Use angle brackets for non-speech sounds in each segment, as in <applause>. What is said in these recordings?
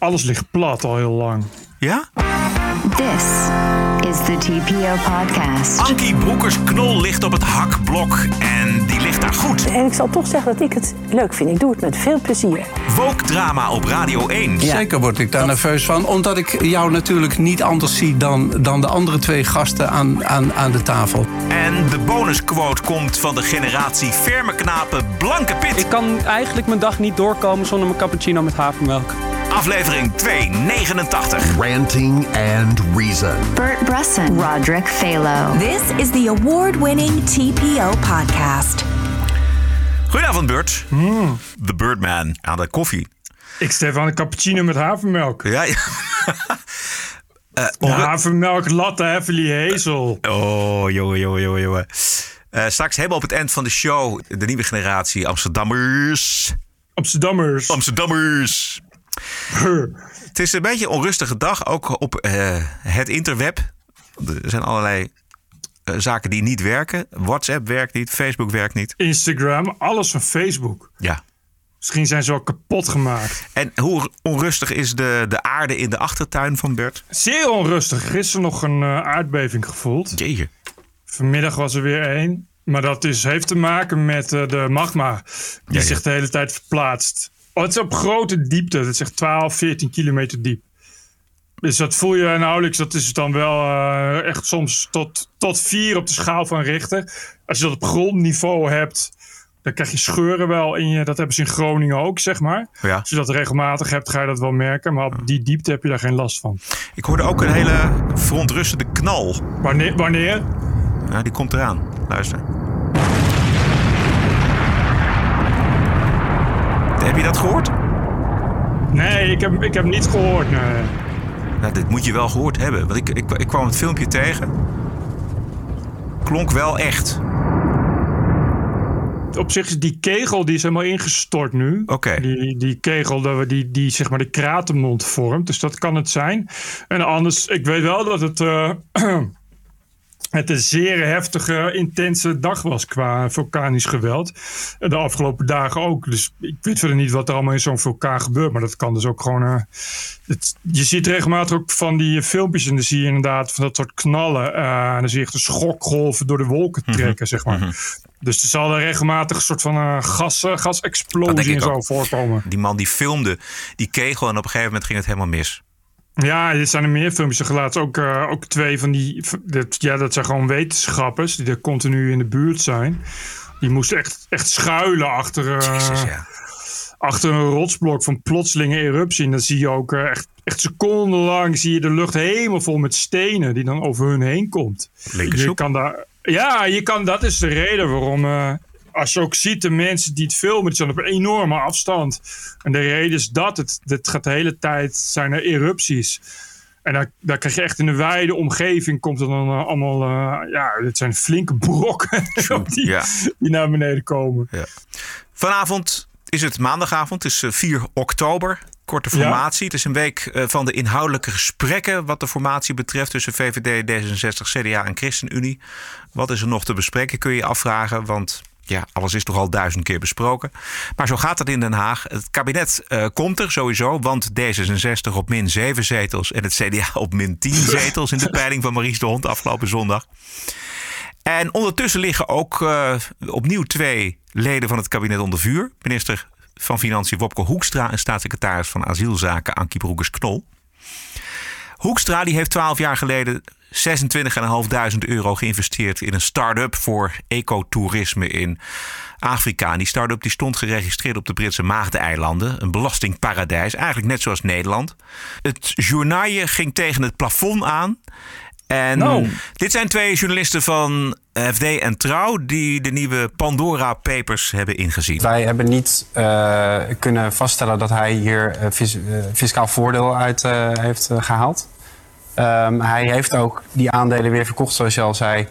Alles ligt plat al heel lang. Ja? This is the TPO podcast. Ankie Broekers-Knol ligt op het hakblok en die ligt daar goed. En ik zal toch zeggen dat ik het leuk vind. Ik doe het met veel plezier. Woke-drama op Radio 1. Zeker word ik daar nerveus van. Omdat ik jou natuurlijk niet anders zie dan, dan de andere twee gasten aan, aan, aan de tafel. En de bonusquote komt van de generatie ferme knapen Blanke Pit. Ik kan eigenlijk mijn dag niet doorkomen zonder mijn cappuccino met havermelk. Aflevering 289. Ranting and Reason. Bert Bresson, Roderick Phalo. This is the award winning TPO podcast. Goedenavond, Bert. The Birdman aan de koffie. Ik stel aan een cappuccino met havermelk. Ja, ja. <laughs> Eh, onru- havermelk, latte, heavily hazel. Oh, jongen, jongen, jongen, jongen. Eh, straks helemaal op het eind van de show de nieuwe generatie Amsterdammers. Amsterdammers. Amsterdammers. <laughs> Het is een beetje een onrustige dag, ook op eh, het interweb. Er zijn allerlei eh, zaken die niet werken. WhatsApp werkt niet, Facebook werkt niet. Instagram, alles van Facebook. Ja. Misschien zijn ze wel kapot gemaakt. En hoe onrustig is de, de aarde in de achtertuin van Bert? Zeer onrustig. Gisteren nog een eh, aardbeving gevoeld. Jeetje. Vanmiddag was er weer één. Maar dat is, heeft te maken met de magma. Die Ja, ja. zich de hele tijd verplaatst. Oh, het is op grote diepte. Het is echt 12, 14 kilometer diep. Dus dat voel je nauwelijks. Dat is dan wel eh, echt soms tot, tot 4 op de schaal van Richter. Als je dat op grondniveau hebt, dan krijg je scheuren wel in je. Dat hebben ze in Groningen ook, zeg maar. Ja. Als je dat regelmatig hebt, ga je dat wel merken. Maar op die diepte heb je daar geen last van. Ik hoorde ook een hele verontrustende knal. Wanneer? wanneer? Nou, die komt eraan. Luister. Je dat gehoord? Nee, ik heb, ik heb niet gehoord. Nee. Nou, dit moet je wel gehoord hebben. Want ik, ik, ik kwam het filmpje tegen. Klonk wel echt. op zich is die kegel die is helemaal ingestort nu. Oké. Die, die kegel dat we- die, die zeg maar de kratenmond vormt. Dus dat kan het zijn. En anders, ik weet wel dat het, eh, <clears throat> het een zeer heftige, intense dag was qua vulkanisch geweld. De afgelopen dagen ook. Dus ik weet verder niet wat er allemaal in zo'n vulkaan gebeurt. Maar dat kan dus ook gewoon... eh, het, je ziet regelmatig ook van die filmpjes en dan zie je inderdaad van dat soort knallen. eh, en dan zie je echt de schokgolven door de wolken trekken, zeg maar. Dus er zal er regelmatig een soort van gas, eh, Dat gasexplosie en zo voorkomen. Die man die filmde die kegel en op een gegeven moment ging het helemaal mis. Ja, er zijn er meer filmpjes. Laatst ook, eh, ook twee van die... Dat, ja, dat zijn gewoon wetenschappers die er continu in de buurt zijn. Die moesten echt, echt schuilen achter, eh, Jezus, ja. achter een rotsblok van plotselinge eruptie. En dan zie je ook eh, echt, echt secondenlang zie je de lucht helemaal vol met stenen die dan over hun heen komt. Lekker Je kan daar, ja, je kan, dat is de reden waarom. Eh, als je ook ziet de mensen die het filmen, die zijn op een enorme afstand. En de reden is dat het, het gaat de hele tijd zijn er erupties. En daar, daar krijg je echt in de wijde omgeving komt er dan eh, allemaal, eh, ja, het zijn flinke brokken <laughs> die, ja. die naar beneden komen. Ja. Vanavond is het maandagavond, het is eh, 4 oktober. Korte Ja. formatie. Het is een week eh, van de inhoudelijke gesprekken wat de formatie betreft tussen VVD, D66, CDA en ChristenUnie. Wat is er nog te bespreken, kun je je afvragen, want ja, alles is toch al duizend keer besproken. Maar zo gaat het in Den Haag. Het kabinet eh, komt er sowieso, want D66 op min 7 zetels en het CDA op min 10 <laughs> zetels in de peiling van Maurice de Hond afgelopen zondag. En ondertussen liggen ook eh, opnieuw twee leden van het kabinet onder vuur. Minister van Financiën Wopke Hoekstra en staatssecretaris van Asielzaken Ankie Broekers-Knol. Hoekstra die heeft 12 jaar geleden 26.500 euro geïnvesteerd in een start-up voor ecotourisme in Afrika. Die start-up die stond geregistreerd op de Britse Maagdeneilanden. Een belastingparadijs, eigenlijk net zoals Nederland. Het journaille ging tegen het plafond aan. En Nou. dit zijn twee journalisten van FD en Trouw die de nieuwe Pandora Papers hebben ingezien. Wij hebben niet eh, kunnen vaststellen dat hij hier eh, fis- eh, fiscaal voordeel uit eh, heeft eh, gehaald. Ehm, hij heeft ook die aandelen weer verkocht, zoals je al zei,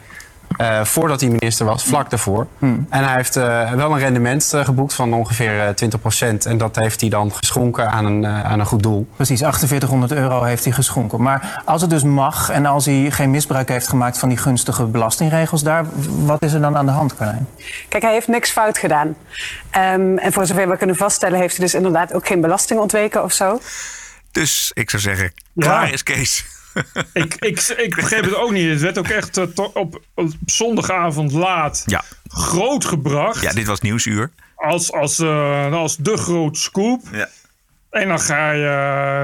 eh, voordat hij minister was, vlak daarvoor. En hij heeft eh, wel een rendement eh, geboekt van ongeveer eh, 20%. En dat heeft hij dan geschonken aan een, aan een goed doel. Precies, 4800 euro heeft hij geschonken. Maar als het dus mag en als hij geen misbruik heeft gemaakt van die gunstige belastingregels daar, wat is er dan aan de hand, Carlijn? Kijk, hij heeft niks fout gedaan. Ehm, en voor zover we kunnen vaststellen, heeft hij dus inderdaad ook geen belasting ontweken of zo. Dus ik zou zeggen, Ja. klaar is Kees. Ik, ik, ik begreep het ook niet. Het werd ook echt eh, op, op zondagavond laat Ja. groot gebracht. ja, dit was Nieuwsuur. Als, als, eh, als de grote scoop. Ja. En dan ga je.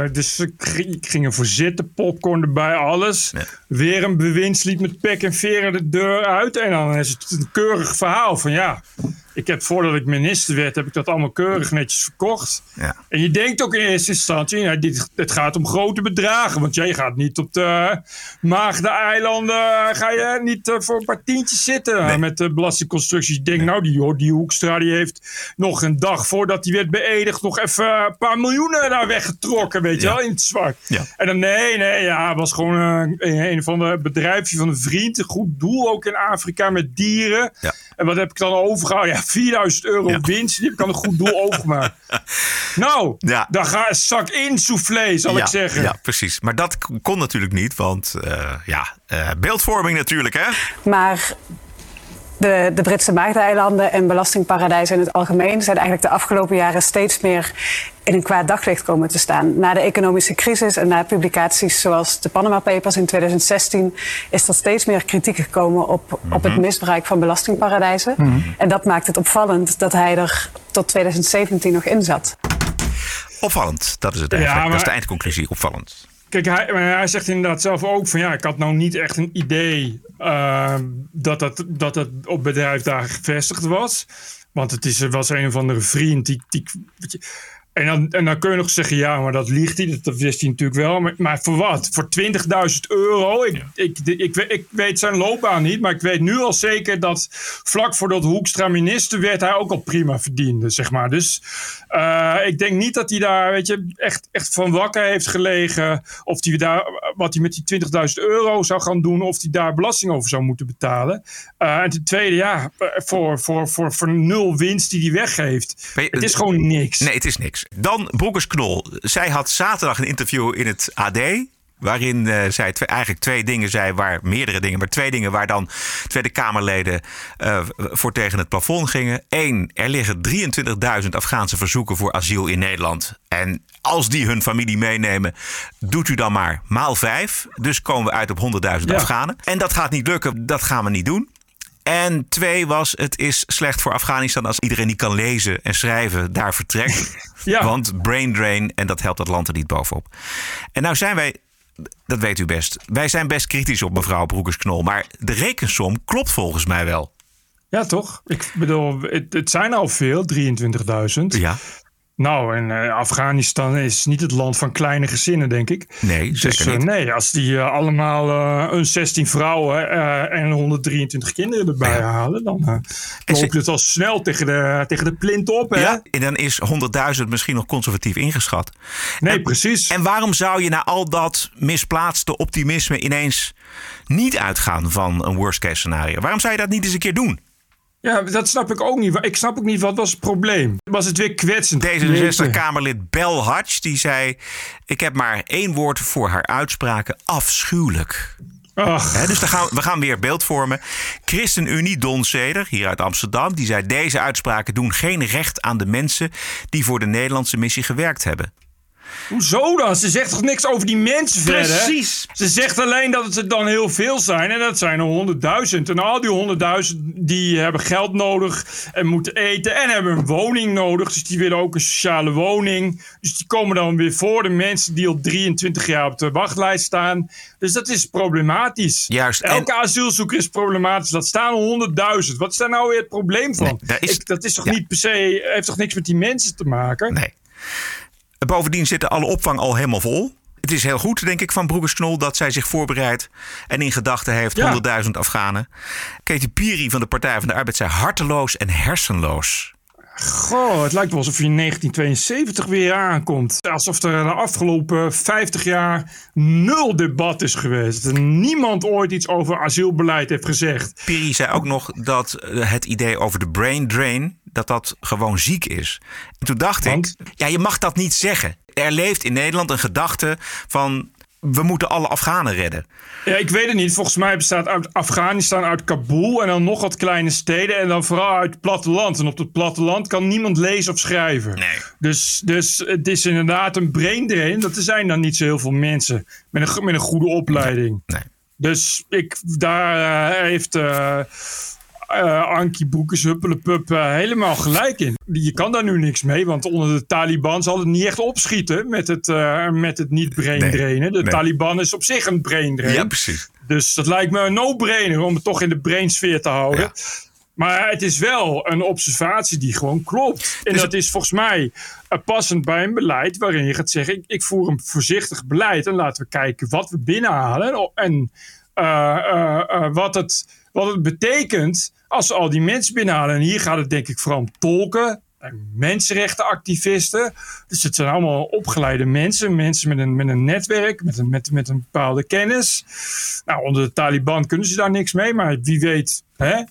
eh, Dus ik ging- ik ging ervoor zitten, popcorn erbij, alles. Ja. Weer een bewindslied met pek en veren de deur uit. En dan is het een keurig verhaal van ja. Ik heb voordat ik minister werd, heb ik dat allemaal keurig netjes verkocht. Ja. En je denkt ook in eerste instantie, ja, dit, het gaat om grote bedragen. Want jij gaat niet op de Maagde-eilanden, ga je niet eh, voor een paar tientjes zitten Nee. met de belastingconstructies. Ik denk, nou, die, die Hoekstra die heeft nog een dag voordat hij werd beëdigd nog even een paar miljoenen daar weggetrokken, weet je Ja. wel, in het zwart. En dan, nee, nee, ja, het was gewoon eh, een, een van de bedrijfje van een vriend. Een goed doel ook in Afrika met dieren. En wat heb ik dan overgehouden? Ja, 4000 euro Ja. winst. Die heb ik aan een goed doel overgemaakt. <laughs> Nou, Ja. dan ga zak in soufflé, zal ja, ik zeggen. Ja, precies. Maar dat kon natuurlijk niet, want eh, ja, eh, beeldvorming natuurlijk, hè? Maar de, de Britse Maagdeilanden en belastingparadijzen in het algemeen zijn eigenlijk de afgelopen jaren steeds meer in een kwaad daglicht komen te staan. Na de economische crisis en na publicaties zoals de Panama Papers in 2016 is er steeds meer kritiek gekomen op, op het misbruik van belastingparadijzen. En dat maakt het opvallend dat hij er tot 2017 nog in zat. Opvallend, dat is het Ja, eigenlijk. Dat is de eindconclusie, opvallend. Kijk, hij, zegt inderdaad zelf ook van ja, ik had nou niet echt een idee eh, dat, dat, dat op bedrijf daar gevestigd was. Want het is, was een of andere vriend die. die en, dan, en dan kun je nog zeggen, ja, maar dat liegt hij. Dat, wist hij natuurlijk wel. Maar, maar voor wat? Voor 20.000 euro? Ik, ik, ik, ik, weet- ik weet zijn loopbaan niet. Maar ik weet nu al zeker dat vlak voordat Hoekstra minister werd, hij ook al prima verdiende, zeg maar. Dus eh, ik denk niet dat hij daar, weet je, echt, echt van wakker heeft gelegen. Of hij daar, wat hij met die 20.000 euro zou gaan doen. Of hij daar belasting over zou moeten betalen. Eh, en ten tweede, ja, voor, voor, voor, voor nul winst die hij weggeeft. Je- Het is gewoon niks. Nee, het is niks. Dan Broekers Knol. Zij had zaterdag een interview in het AD. Waarin eh, zij twee- eigenlijk twee dingen zei, waar meerdere dingen, maar twee dingen waar dan Tweede Kamerleden eh, voor tegen het plafond gingen. Eén, er liggen 23.000 Afghaanse verzoeken voor asiel in Nederland. En als die hun familie meenemen, doet u dan maar maal vijf. Dus komen we uit op 100.000 Ja. Afghanen. En dat gaat niet lukken, dat gaan we niet doen. En twee was, het is slecht voor Afghanistan als iedereen die kan lezen en schrijven daar vertrekt. <laughs> Ja. Want brain drain, en dat helpt het land er niet bovenop. En nou zijn wij, dat weet u best, wij zijn best kritisch op mevrouw Broekers-Knol. Maar de rekensom klopt volgens mij wel. Ja, toch? Ik bedoel, het, het zijn al veel, 23.000. Ja, Nou, en eh, Afghanistan is niet het land van kleine gezinnen, denk ik. nee, Dus zeker eh, niet. nee, als die eh, allemaal eh, een 16 vrouwen eh, en 123 kinderen erbij Ja. halen, dan eh ze- loop je het al snel tegen de, tegen de plint op. Hè? Ja, en dan is 100.000 misschien nog conservatief ingeschat. nee, en- precies. En waarom zou je na al dat misplaatste optimisme ineens niet uitgaan van een worst case scenario? Waarom zou je dat niet eens een keer doen? Ja, dat snap ik ook niet. Ik snap ook niet, wat was het probleem? Was het weer kwetsend? Jeetje. D66-Kamerlid Bel Hatch die zei: Ik heb maar één woord voor haar uitspraken: afschuwelijk. Ach, Hè, dus dan gaan, we gaan weer beeld vormen. ChristenUnie, Don Zeder, hier uit Amsterdam, die zei: Deze uitspraken doen geen recht aan de mensen die voor de Nederlandse missie gewerkt hebben. Hoezo dan? Ze zegt toch niks over die mensen verder? Precies. Ze zegt alleen dat het er dan heel veel zijn. En dat zijn er honderdduizend. En al die honderdduizend die hebben geld nodig. En moeten eten. En hebben een woning nodig. Dus die willen ook een sociale woning. Dus die komen dan weer voor de mensen die al 23 jaar op de wachtlijst staan. Dus dat is problematisch. Juist, en- Elke asielzoeker is problematisch. Dat staan honderdduizend. Wat is daar nou weer het probleem van? Nee, daar is- Ik- dat is toch ja. niet per se. Heeft toch niks met die mensen te maken? Nee. Bovendien zitten alle opvang al helemaal vol. Het is heel goed, denk ik, van Broekers-Knol dat zij zich voorbereidt en in gedachten heeft Ja. 100.000 Afghanen. Katy Piri van de Partij van de Arbeid zei harteloos en hersenloos. Goh, het lijkt wel alsof je in 1972 weer aankomt. Alsof er de afgelopen 50 jaar nul debat is geweest. Niemand ooit iets over asielbeleid heeft gezegd. Piri zei ook nog dat eh, het idee over de brain drain, dat dat gewoon ziek is. En toen dacht Want? ik, ja, je mag dat niet zeggen. Er leeft in Nederland een gedachte van we moeten alle Afghanen redden. Ja, ik weet het niet. Volgens mij bestaat uit Afghanistan uit Kabul en dan nog wat kleine steden en dan vooral uit het platteland. En op het platteland kan niemand lezen of schrijven. Nee. Dus, dus het is inderdaad een brain drain. Dat er zijn dan niet zo heel veel mensen met een, met een goede opleiding. Nee. Dus ik, daar uh, heeft uh, uh, Ankie Broekes Huppelepup helemaal gelijk in. Je kan daar nu niks mee, want onder de Taliban zal het niet echt opschieten met het, met het niet brain drainen. De nee. Taliban is op zich een brain drain. Ja, precies. Dus dat lijkt me een no-brainer om het toch in de brainsfeer te houden. Ja. Maar het is wel een observatie die gewoon klopt. En dus dat is volgens mij passend bij een beleid waarin je gaat zeggen: ik, ik, voer een voorzichtig beleid en laten we kijken wat we binnenhalen en wat, het, wat het betekent als we al die mensen binnenhalen. En hier gaat het denk ik vooral om tolken. En mensenrechtenactivisten. Dus het zijn allemaal opgeleide mensen. Mensen met een, met een netwerk, met een, met, met een bepaalde kennis. Nou, onder de Taliban kunnen ze daar niks mee. Maar wie weet, hè?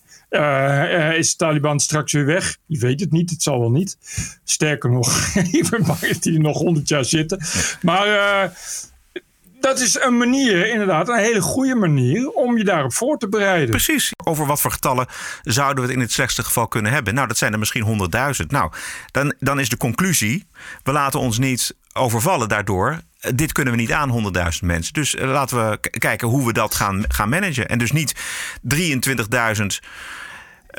Is de Taliban straks weer weg? Je weet het niet, het zal wel niet. Sterker nog, <laughs> ik ben bang die nog honderd jaar zitten. Maar dat is een manier, inderdaad, een hele goede manier om je daarop voor te bereiden. Precies. Over wat voor getallen zouden we het in het slechtste geval kunnen hebben? Nou, dat zijn er misschien 100.000. Nou, dan, dan is de conclusie: we laten ons niet overvallen daardoor. Dit kunnen we niet aan, 100.000 mensen. Dus uh, laten we kijken hoe we dat gaan, gaan managen. En dus niet 23.000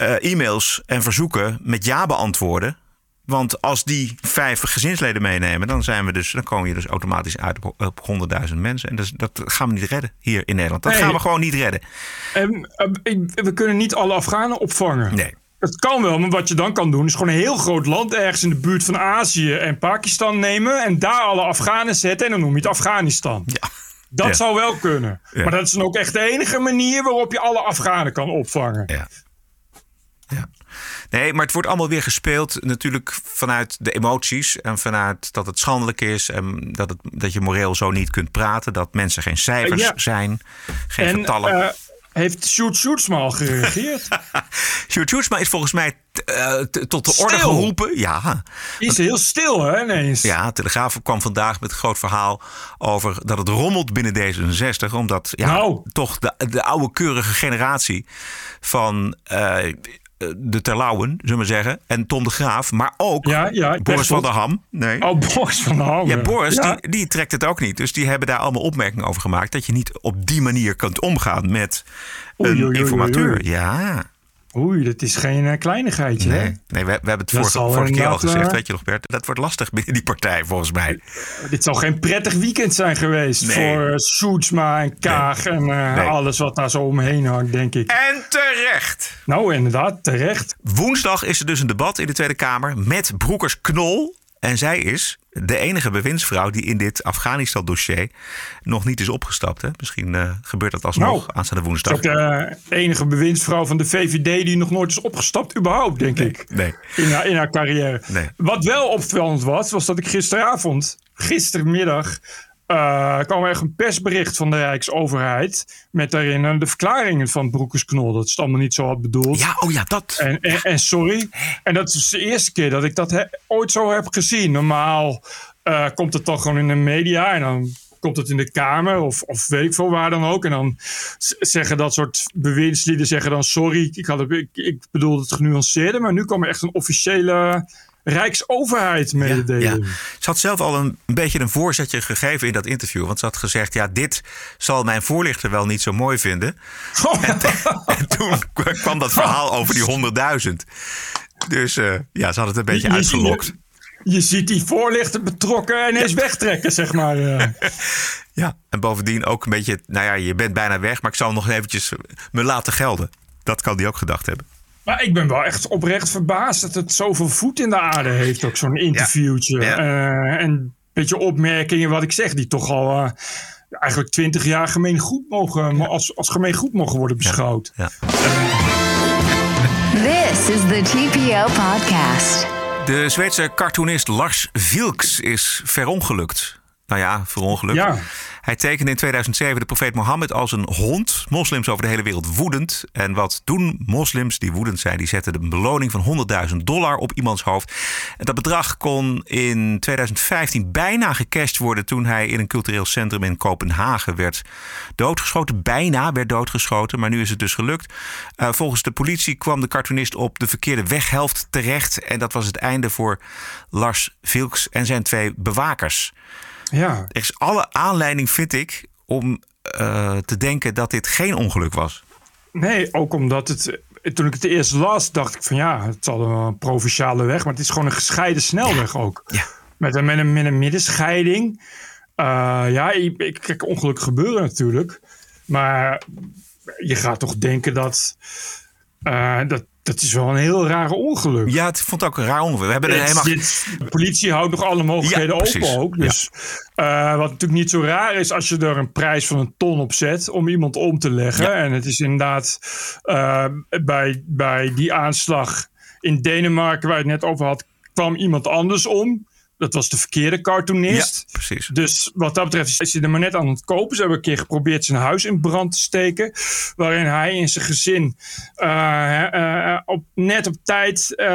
uh, e-mails en verzoeken met ja beantwoorden. Want als die vijf gezinsleden meenemen, dan, zijn we dus, dan komen je dus automatisch uit op, op 100.000 mensen. En dus, dat gaan we niet redden hier in Nederland. Dat Nee. gaan we gewoon niet redden. En, eh, ik- we kunnen niet alle Afghanen opvangen. Nee. Dat kan wel, maar wat je dan kan doen is gewoon een heel groot land ergens in de buurt van Azië en Pakistan nemen en daar alle Afghanen zetten en dan noem je het Afghanistan. Ja. Dat Ja. zou wel kunnen. Ja. Maar dat is dan ook echt de enige manier waarop je alle Afghanen kan opvangen. Ja. Ja. Nee, maar het wordt allemaal weer gespeeld natuurlijk vanuit de emoties. En vanuit dat het schandelijk is. En dat, het, dat je moreel zo niet kunt praten. Dat mensen geen cijfers Ja. zijn. Geen en getallen. eh, heeft Sjoerd Sjoerdsma al gereageerd? <laughs> Sjoerd Sjoerdsma is volgens mij eh, t- tot de orde geroepen. Ja. Die is heel stil hè, ineens. Ja, Telegraaf kwam vandaag met een groot verhaal over dat het rommelt binnen D66. Omdat ja, Nou. toch de, de oude keurige generatie van eh, de Terlouwen, zullen we zeggen. En Tom de Graaf, maar ook Ja, ja, Boris van der Ham. Nee. Oh, Boris van der Ham. Ja, Boris, Ja. Die, die trekt het ook niet. Dus die hebben daar allemaal opmerkingen over gemaakt. Dat je niet op die manier kunt omgaan met een oei, oei, informateur. oei. Ja. Oei, dat is geen eh, kleinigheidje. hè? Nee, nee we, we hebben het vorige, keer al gezegd, eh, weet je nog Bert. Dat wordt lastig binnen die partij volgens mij. <laughs> Dit zal geen prettig weekend zijn geweest Nee. voor uh, Soetsma en Kaag en eh, alles wat daar zo omheen hangt, denk ik. En terecht. Nou, inderdaad, terecht. Woensdag is er dus een debat in de Tweede Kamer met Broekers Knol. En zij is de enige bewindsvrouw die in dit Afghanistan-dossier nog niet is opgestapt. Hè? Misschien eh, gebeurt dat alsnog Nou, aanstaande is woensdag. ook de enige bewindsvrouw van de VVD die nog nooit is opgestapt, überhaupt, denk ik. Nee. In haar, in haar carrière. Nee. Wat wel opvallend was, was dat ik gisteravond, gistermiddag, eh, kwam er echt een persbericht van de Rijksoverheid. Met daarin eh, de verklaringen van Broekers Knol. Dat is het allemaal niet zo had bedoeld. Ja, oh ja, dat. En, en, en sorry. En dat is de eerste keer dat ik dat he- ooit zo heb gezien. Normaal eh, komt het dan gewoon in de media en dan komt het in de Kamer of, of weet ik veel waar dan ook. En dan zeggen dat soort bewindslieden zeggen dan sorry, ik, had het, ik, ik bedoelde het genuanceerder. Maar nu kwam er echt een officiële Rijksoverheid mededeling. Ze had zelf al een, een beetje een voorzetje gegeven in dat interview. Want ze had gezegd, ja, dit zal mijn voorlichter wel niet zo mooi vinden. <laughs> En, en toen kwam dat verhaal over die 100.000. Dus eh, ja, ze had het een beetje Je- uitgelokt. Je ziet die voorlichter betrokken en eens wegtrekken, zeg maar. eh. <laughs> Ja, en bovendien ook een beetje, nou ja, je bent bijna weg, maar ik zal nog eventjes me laten gelden. Dat kan die ook gedacht hebben. Maar ik ben wel echt oprecht verbaasd dat het zoveel voet in de aarde heeft, ook zo'n interviewtje. Ja. Eh, en een beetje opmerkingen, wat ik zeg, die toch al eh, eigenlijk twintig jaar gemeen goed mogen, als, als gemeen goed mogen worden beschouwd. Ja. This is the TPO podcast. De Zweedse cartoonist Lars Vilks is verongelukt. Nou ja, verongelukt. Ja. Hij tekende in 2007 de profeet Mohammed als een hond. Moslims over de hele wereld woedend. En wat doen moslims die woedend zijn? Die zetten een beloning van 100.000 dollar op iemands hoofd. En dat bedrag kon in 2015 bijna gecashed worden toen hij in een cultureel centrum in Kopenhagen werd doodgeschoten. Bijna werd doodgeschoten, maar nu is het dus gelukt. Uh, volgens de politie kwam de cartoonist op de verkeerde weghelft terecht. En dat was het einde voor Lars Vilks en zijn twee bewakers. Ja. Er is alle aanleiding, vind ik, om uh, te denken dat dit geen ongeluk was. Nee, ook omdat het. Toen ik het eerst las, dacht ik van ja, het zal een provinciale weg, maar het is gewoon een gescheiden snelweg ook. Ja. Met, een, met, een, met een middenscheiding. Uh, ja, ik, ik kijk ongeluk gebeuren natuurlijk. Maar je gaat toch denken dat, uh, dat dat is wel een heel raar ongeluk. Ja, het vond ook een raar ongeluk. We hebben er helemaal... Dit, de politie houdt nog alle mogelijkheden ja, open ook. Dus, ja. uh, wat natuurlijk niet zo raar is als je er een prijs van een ton op zet om iemand om te leggen. Ja. En het is inderdaad uh, bij, bij die aanslag in Denemarken waar je het net over had, kwam iemand anders om. Dat was de verkeerde cartoonist. Ja, precies. Dus wat dat betreft is hij er maar net aan het kopen. Ze hebben een keer geprobeerd zijn huis in brand te steken. Waarin hij en zijn gezin uh, uh, op, net op tijd uh,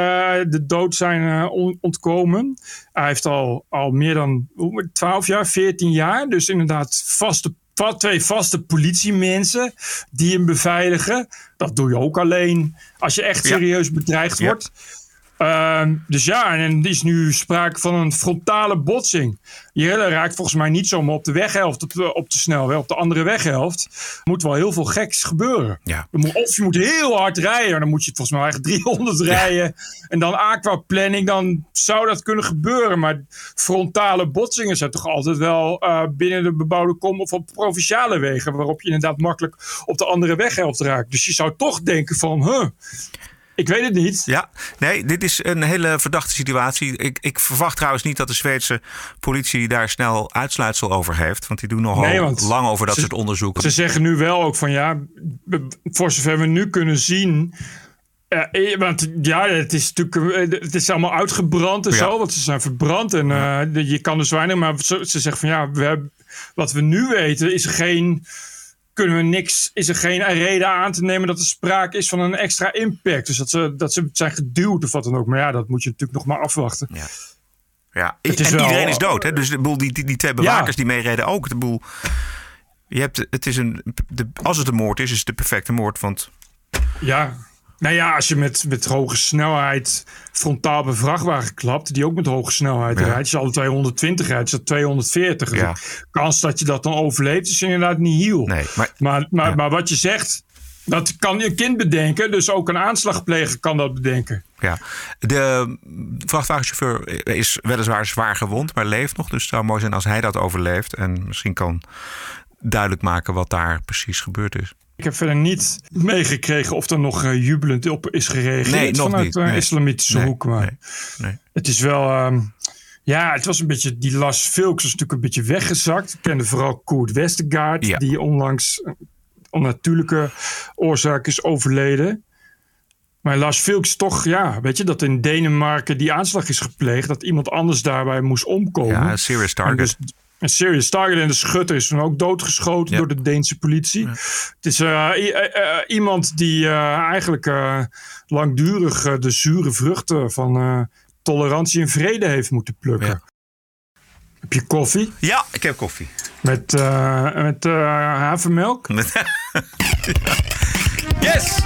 de dood zijn ontkomen. Hij heeft al, al meer dan 12 jaar, 14 jaar. Dus inderdaad vaste twee vaste politiemensen die hem beveiligen. Dat doe je ook alleen als je echt serieus ja. bedreigd ja. Uh, dus ja, en er is nu sprake van een frontale botsing. Je raakt volgens mij niet zomaar op de weghelft, op de, op de snelweg, op de andere weghelft. Er moet wel heel veel geks gebeuren. Ja. Of je moet heel hard rijden, dan moet je volgens mij echt <laughs> 300 rijden. En dan aquaplanning, dan zou dat kunnen gebeuren. Maar frontale botsingen zijn toch altijd wel uh, binnen de bebouwde kom of op provinciale wegen, waarop je inderdaad makkelijk op de andere weghelft raakt. Dus je zou toch denken van, huh, ik weet het niet. Ja, nee, dit is een hele verdachte situatie. Ik, ik verwacht trouwens niet dat de Zweedse politie daar snel uitsluitsel over heeft. Want die doen nogal nee, lang over dat ze, soort onderzoeken. Ze zeggen nu wel ook van ja, voor zover we nu kunnen zien. Uh, want ja, het is natuurlijk het is allemaal uitgebrand en ja. zo, want ze zijn verbrand. En uh, je kan dus weinig, maar ze, ze zeggen van ja, we hebben, wat we nu weten is geen kunnen we niks, is er geen reden aan te nemen dat er sprake is van een extra impact. Dus dat ze, dat ze zijn geduwd of wat dan ook. Maar ja, dat moet je natuurlijk nog maar afwachten. Ja. Ja, het is en wel, iedereen is dood. Hè? Dus de boel, die, die, die twee bewakers ja. die meereden ook. De boel, je hebt, het is een, de, als het een moord is, is het de perfecte moord. Want ja, nou ja, als je met, met hoge snelheid frontaal een vrachtwagen klapt, die ook met hoge snelheid ja. rijdt. Je alle 220 rijdt, is dat 240. Ja. De kans dat je dat dan overleeft is inderdaad niet heel. Nee, maar, maar, maar, ja. maar wat je zegt, dat kan een kind bedenken. Dus ook een aanslagpleger kan dat bedenken. Ja, de vrachtwagenchauffeur is weliswaar zwaar gewond, maar leeft nog. Dus het zou mooi zijn als hij dat overleeft. En misschien kan duidelijk maken wat daar precies gebeurd is. Ik heb verder niet meegekregen of er nog uh, jubelend op is gereageerd nee, vanuit niet. de nee. islamitische nee. hoek. Maar nee. het is wel. Um, ja, het was een beetje. Die Las Vilks was natuurlijk een beetje weggezakt. Ik kende vooral Koert Westergaard, ja. die onlangs onnatuurlijke oorzaak is overleden. Maar Lars Vilks toch, ja, weet je, dat in Denemarken die aanslag is gepleegd, dat iemand anders daarbij moest omkomen. Ja, serious target. Dus, een serious target en de schutter is dan ook doodgeschoten ja. door de Deense politie. Ja. Het is uh, iemand die uh, eigenlijk uh, langdurig de zure vruchten van tolerantie en vrede heeft moeten plukken. Ja. Heb je koffie? Ja, ik heb koffie. Met, met havermelk? <laughs> yes!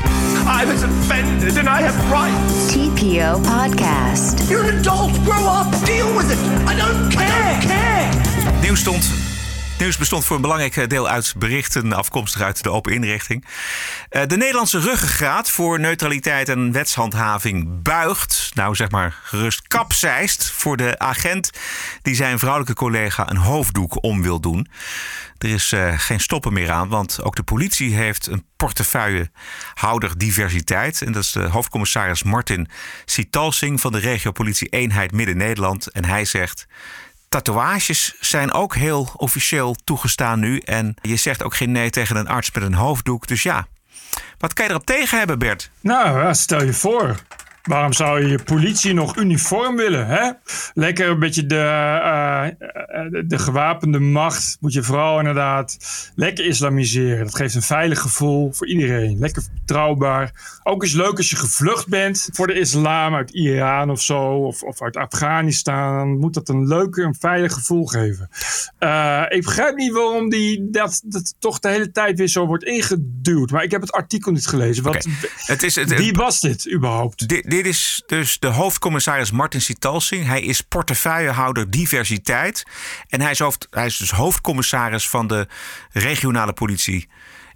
I was offended and I have rights. TPO Podcast. You're an adult. Grow up. Deal with it. I don't care. I don't care. Nieuws stond. Bestond voor een belangrijk deel uit berichten afkomstig uit de open inrichting. De Nederlandse ruggengraat voor neutraliteit en wetshandhaving buigt, nou zeg maar gerust kapseist, voor de agent die zijn vrouwelijke collega een hoofddoek om wil doen. Er is uh, geen stoppen meer aan, want ook de politie heeft een portefeuillehouder diversiteit. En dat is de hoofdcommissaris Martin Sitalsing van de regiopolitie eenheid Midden-Nederland. En hij zegt... Tatoeages zijn ook heel officieel toegestaan nu. En je zegt ook geen nee tegen een arts met een hoofddoek. Dus ja, wat kan je erop tegen hebben, Bert? Nou, stel je voor. Waarom zou je je politie nog uniform willen? Hè? Lekker een beetje de, uh, de gewapende macht moet je vooral inderdaad lekker islamiseren. Dat geeft een veilig gevoel voor iedereen. Lekker betrouwbaar. Ook is leuk als je gevlucht bent voor de islam uit Iran of zo. Of, of uit Afghanistan. Dan moet dat een leuk en veilig gevoel geven. Uh, ik begrijp niet waarom die, dat, dat toch de hele tijd weer zo wordt ingeduwd. Maar ik heb het artikel niet gelezen. Wat, okay. het is, het, wie was dit überhaupt? Dit, dit is dus de hoofdcommissaris Martin Sitalsing. Hij is portefeuillehouder diversiteit. En hij is, hoofd, hij is dus hoofdcommissaris van de regionale politie.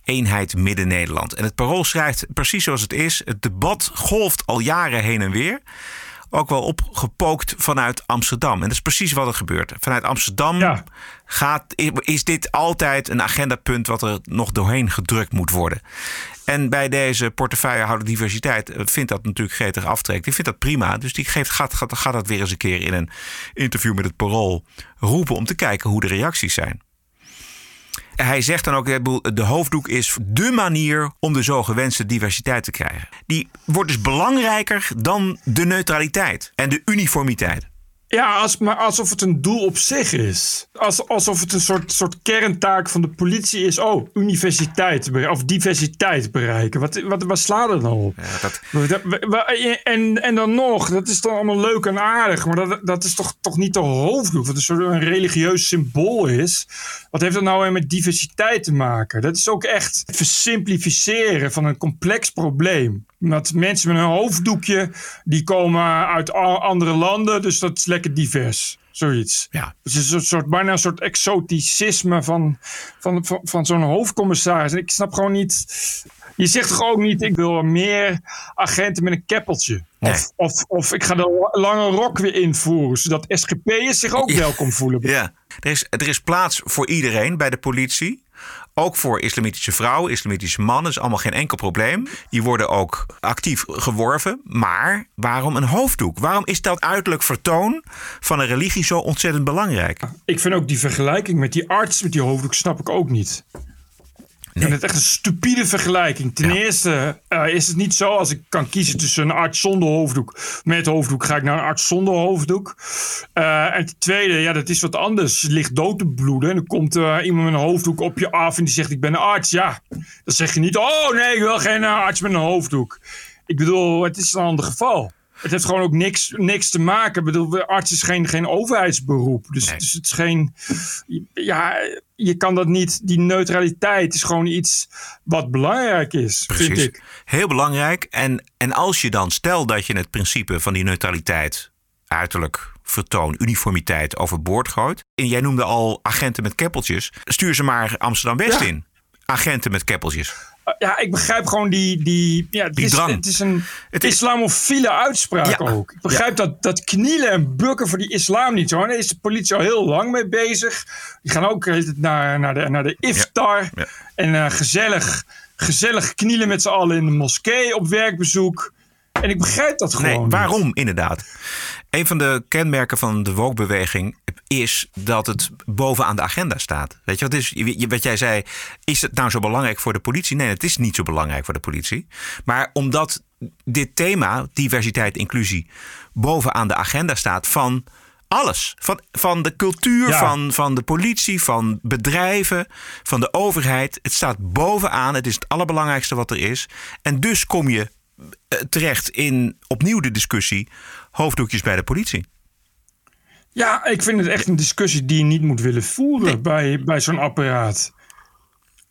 Eenheid Midden-Nederland. En het parool schrijft precies zoals het is. Het debat golft al jaren heen en weer ook wel opgepookt vanuit Amsterdam. En dat is precies wat er gebeurt. Vanuit Amsterdam ja. gaat, is dit altijd een agendapunt wat er nog doorheen gedrukt moet worden. En bij deze portefeuillehouder diversiteit eh, vindt dat natuurlijk gretig aftrek. Die vindt dat prima. Dus die geeft, gaat, gaat, gaat dat weer eens een keer in een interview met het Parool roepen om te kijken hoe de reacties zijn. Hij zegt dan ook, de hoofddoek is de manier om de zo gewenste diversiteit te krijgen. Die wordt dus belangrijker dan de neutraliteit en de uniformiteit. Ja, als, maar alsof het een doel op zich is. Als, alsof het een soort, soort kerntaak van de politie is. Oh, universiteit of diversiteit bereiken. Wat, wat, wat slaat er dan op? Ja, dat... en, en dan nog, dat is dan allemaal leuk en aardig. Maar dat, dat is toch, toch niet de hoofddoel. Wat een soort een religieus symbool is. Wat heeft dat nou weer met diversiteit te maken? Dat is ook echt het versimplificeren van een complex probleem. Dat mensen met een hoofddoekje, die komen uit andere landen. Dus dat lekker divers. Zoiets. Ja. Het is een soort, bijna een soort exoticisme van, van, van, van zo'n hoofdcommissaris. Ik snap gewoon niet... Je zegt toch ook niet, ik wil meer agenten met een keppeltje. Nee. Of, of, of ik ga de lange rok weer invoeren, zodat SGP'ers zich ook welkom voelen. Ja, er is, er is plaats voor iedereen bij de politie. Ook voor islamitische vrouwen, islamitische mannen is allemaal geen enkel probleem. Die worden ook actief geworven. Maar waarom een hoofddoek? Waarom is dat uiterlijk vertoon van een religie zo ontzettend belangrijk? Ik vind ook die vergelijking met die arts met die hoofddoek snap ik ook niet. Ik vind het echt een stupide vergelijking. Ten eerste uh, is het niet zo als ik kan kiezen tussen een arts zonder hoofddoek. Met hoofddoek ga ik naar een arts zonder hoofddoek. Uh, en ten tweede, ja, dat is wat anders. Je ligt dood te bloeden en dan komt uh, iemand met een hoofddoek op je af en die zegt: Ik ben een arts. Ja, dan zeg je niet: Oh nee, ik wil geen arts met een hoofddoek. Ik bedoel, het is een ander geval. Het heeft gewoon ook niks, niks te maken. Ik bedoel, arts is geen, geen overheidsberoep. Dus, Nee. dus het is geen. Ja, je kan dat niet. Die neutraliteit is gewoon iets wat belangrijk is, vind ik. Heel belangrijk. En, en als je dan, stel dat je het principe van die neutraliteit, uiterlijk vertoon, uniformiteit overboord gooit. En jij noemde al agenten met keppeltjes. Stuur ze maar Amsterdam-West Ja. in. Agenten met keppeltjes. Ja, ik begrijp gewoon die. die, ja, het, Die is, drang. het is een Het is- islamofiele uitspraak Ja. ook. Ik begrijp dat, dat knielen en bukken voor die islam niet zo. Daar is de politie al heel lang mee bezig. Die gaan ook het, naar, naar, de, naar de iftar. Ja. En eh, gezellig, gezellig knielen met z'n allen in de moskee op werkbezoek. En ik begrijp dat gewoon. Nee, niet. waarom inderdaad? Een van de kenmerken van de woke-beweging is dat het bovenaan de agenda staat. Weet je wat, is, wat jij zei, is het nou zo belangrijk voor de politie? Nee, het is niet zo belangrijk voor de politie. Maar omdat dit thema, diversiteit, inclusie, bovenaan de agenda staat van alles. Van, van de cultuur, Ja. van, van de politie, van bedrijven, van de overheid. Het staat bovenaan. Het is het allerbelangrijkste wat er is. En dus kom je eh, terecht in opnieuw de discussie hoofddoekjes bij de politie. Ja, ik vind het echt een discussie die je niet moet willen voeren bij, bij zo'n apparaat.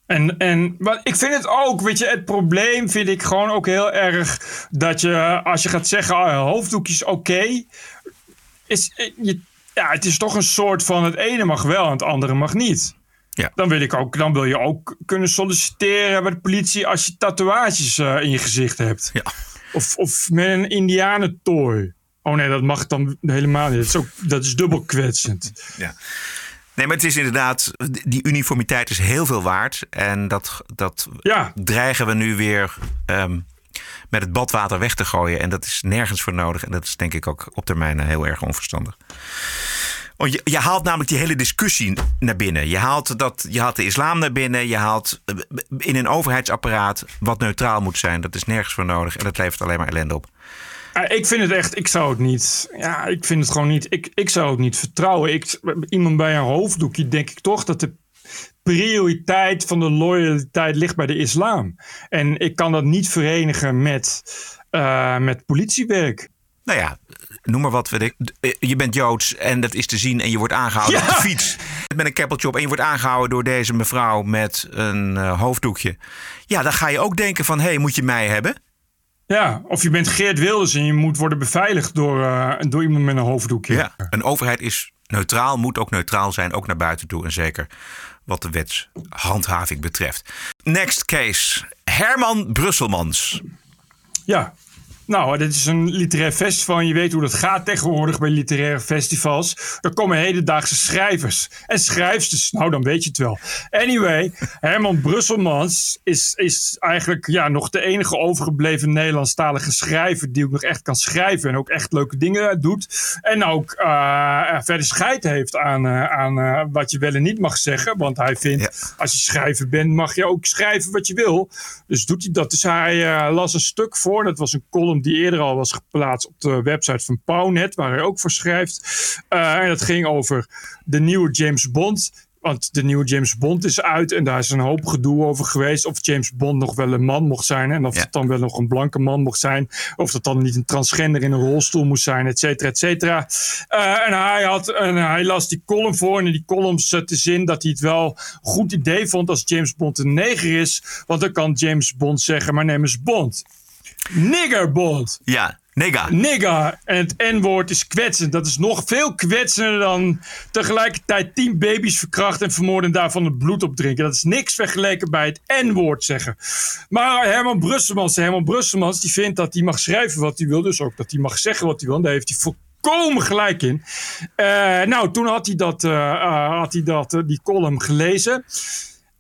En, en maar ik vind het ook, weet je, het probleem vind ik gewoon ook heel erg dat je, als je gaat zeggen, ah, hoofddoekjes oké, is, eh, je, ja, het is toch een soort van het ene mag wel en het andere mag niet. Ja. Dan, wil ik ook, dan wil je ook kunnen solliciteren bij de politie als je tatoeages eh, in je gezicht hebt. Ja. Of, of met een indianentooi. Oh nee, dat mag dan helemaal niet. Dat is, ook, dat is dubbel kwetsend. Ja. Nee, maar het is inderdaad, die uniformiteit is heel veel waard. En dat, dat Ja. dreigen we nu weer ehm, met het badwater weg te gooien. En dat is nergens voor nodig. En dat is denk ik ook op termijn heel erg onverstandig. Want je, je haalt namelijk die hele discussie naar binnen. Je haalt, dat, je haalt de islam naar binnen. Je haalt eh, in een overheidsapparaat wat neutraal moet zijn. Dat is nergens voor nodig. En dat levert alleen maar ellende op. Ja, ik vind het echt, ik zou het niet. Ja, ik vind het gewoon niet. Ik, ik zou het niet vertrouwen. Ik, iemand bij een hoofddoekje denk ik toch dat de prioriteit van de loyaliteit ligt bij de islam. En ik kan dat niet verenigen met, uh, met politiewerk. Nou ja, noem maar wat. Weet ik. Je bent Joods en dat is te zien en je wordt aangehouden Ja. op de fiets. Met een keppeltje op en je wordt aangehouden door deze mevrouw met een eh, hoofddoekje. Ja, dan ga je ook denken van, hé, hey, moet je mij hebben? Ja, of je bent Geert Wilders en je moet worden beveiligd door, uh, door iemand met een hoofddoekje. Ja, een overheid is neutraal, moet ook neutraal zijn, ook naar buiten toe. En zeker wat de wetshandhaving betreft. Next case. Herman Brusselmans. Ja, nou, dit is een literair festival en je weet hoe dat gaat tegenwoordig bij literaire festivals. Er komen hedendaagse schrijvers en schrijfsters. Nou, dan weet je het wel. Anyway, Herman Brusselmans is, is eigenlijk ja, nog de enige overgebleven Nederlandstalige schrijver die ook nog echt kan schrijven en ook echt leuke dingen doet. En ook uh, verder scheid heeft aan, uh, aan uh, wat je wel en niet mag zeggen. Want hij vindt, ja. als je schrijver bent, mag je ook schrijven wat je wil. Dus doet hij dat. Dus hij las een stuk voor. Dat was een column die eerder al was geplaatst op de website van Pownet, waar hij ook voor schrijft. Uh, en dat ging over de nieuwe James Bond. Want de nieuwe James Bond is uit en daar is een hoop gedoe over geweest. Of James Bond nog wel een man mocht zijn. En of ja. het dan wel nog een blanke man mocht zijn. Of dat dan niet een transgender in een rolstoel moest zijn, et cetera, et cetera. Uh, en, hij had, en hij las die column voor. En in die column zat de zin dat hij het wel een goed idee vond als James Bond een neger is. Want dan kan James Bond zeggen, mijn naam is Bond. Niggerbond. Ja, nigga. Nigga. En het N-woord is kwetsend. Dat is nog veel kwetsender dan tegelijkertijd tien baby's verkrachten en vermoorden en daarvan het bloed opdrinken. Dat is niks vergeleken bij het N-woord zeggen. Maar Herman Brusselmans, Herman Brusselmans, die vindt dat hij mag schrijven wat hij wil. Dus ook dat hij mag zeggen wat hij wil. Daar heeft hij volkomen gelijk in. Uh, nou, toen had hij, dat, uh, uh, had hij dat, die column gelezen.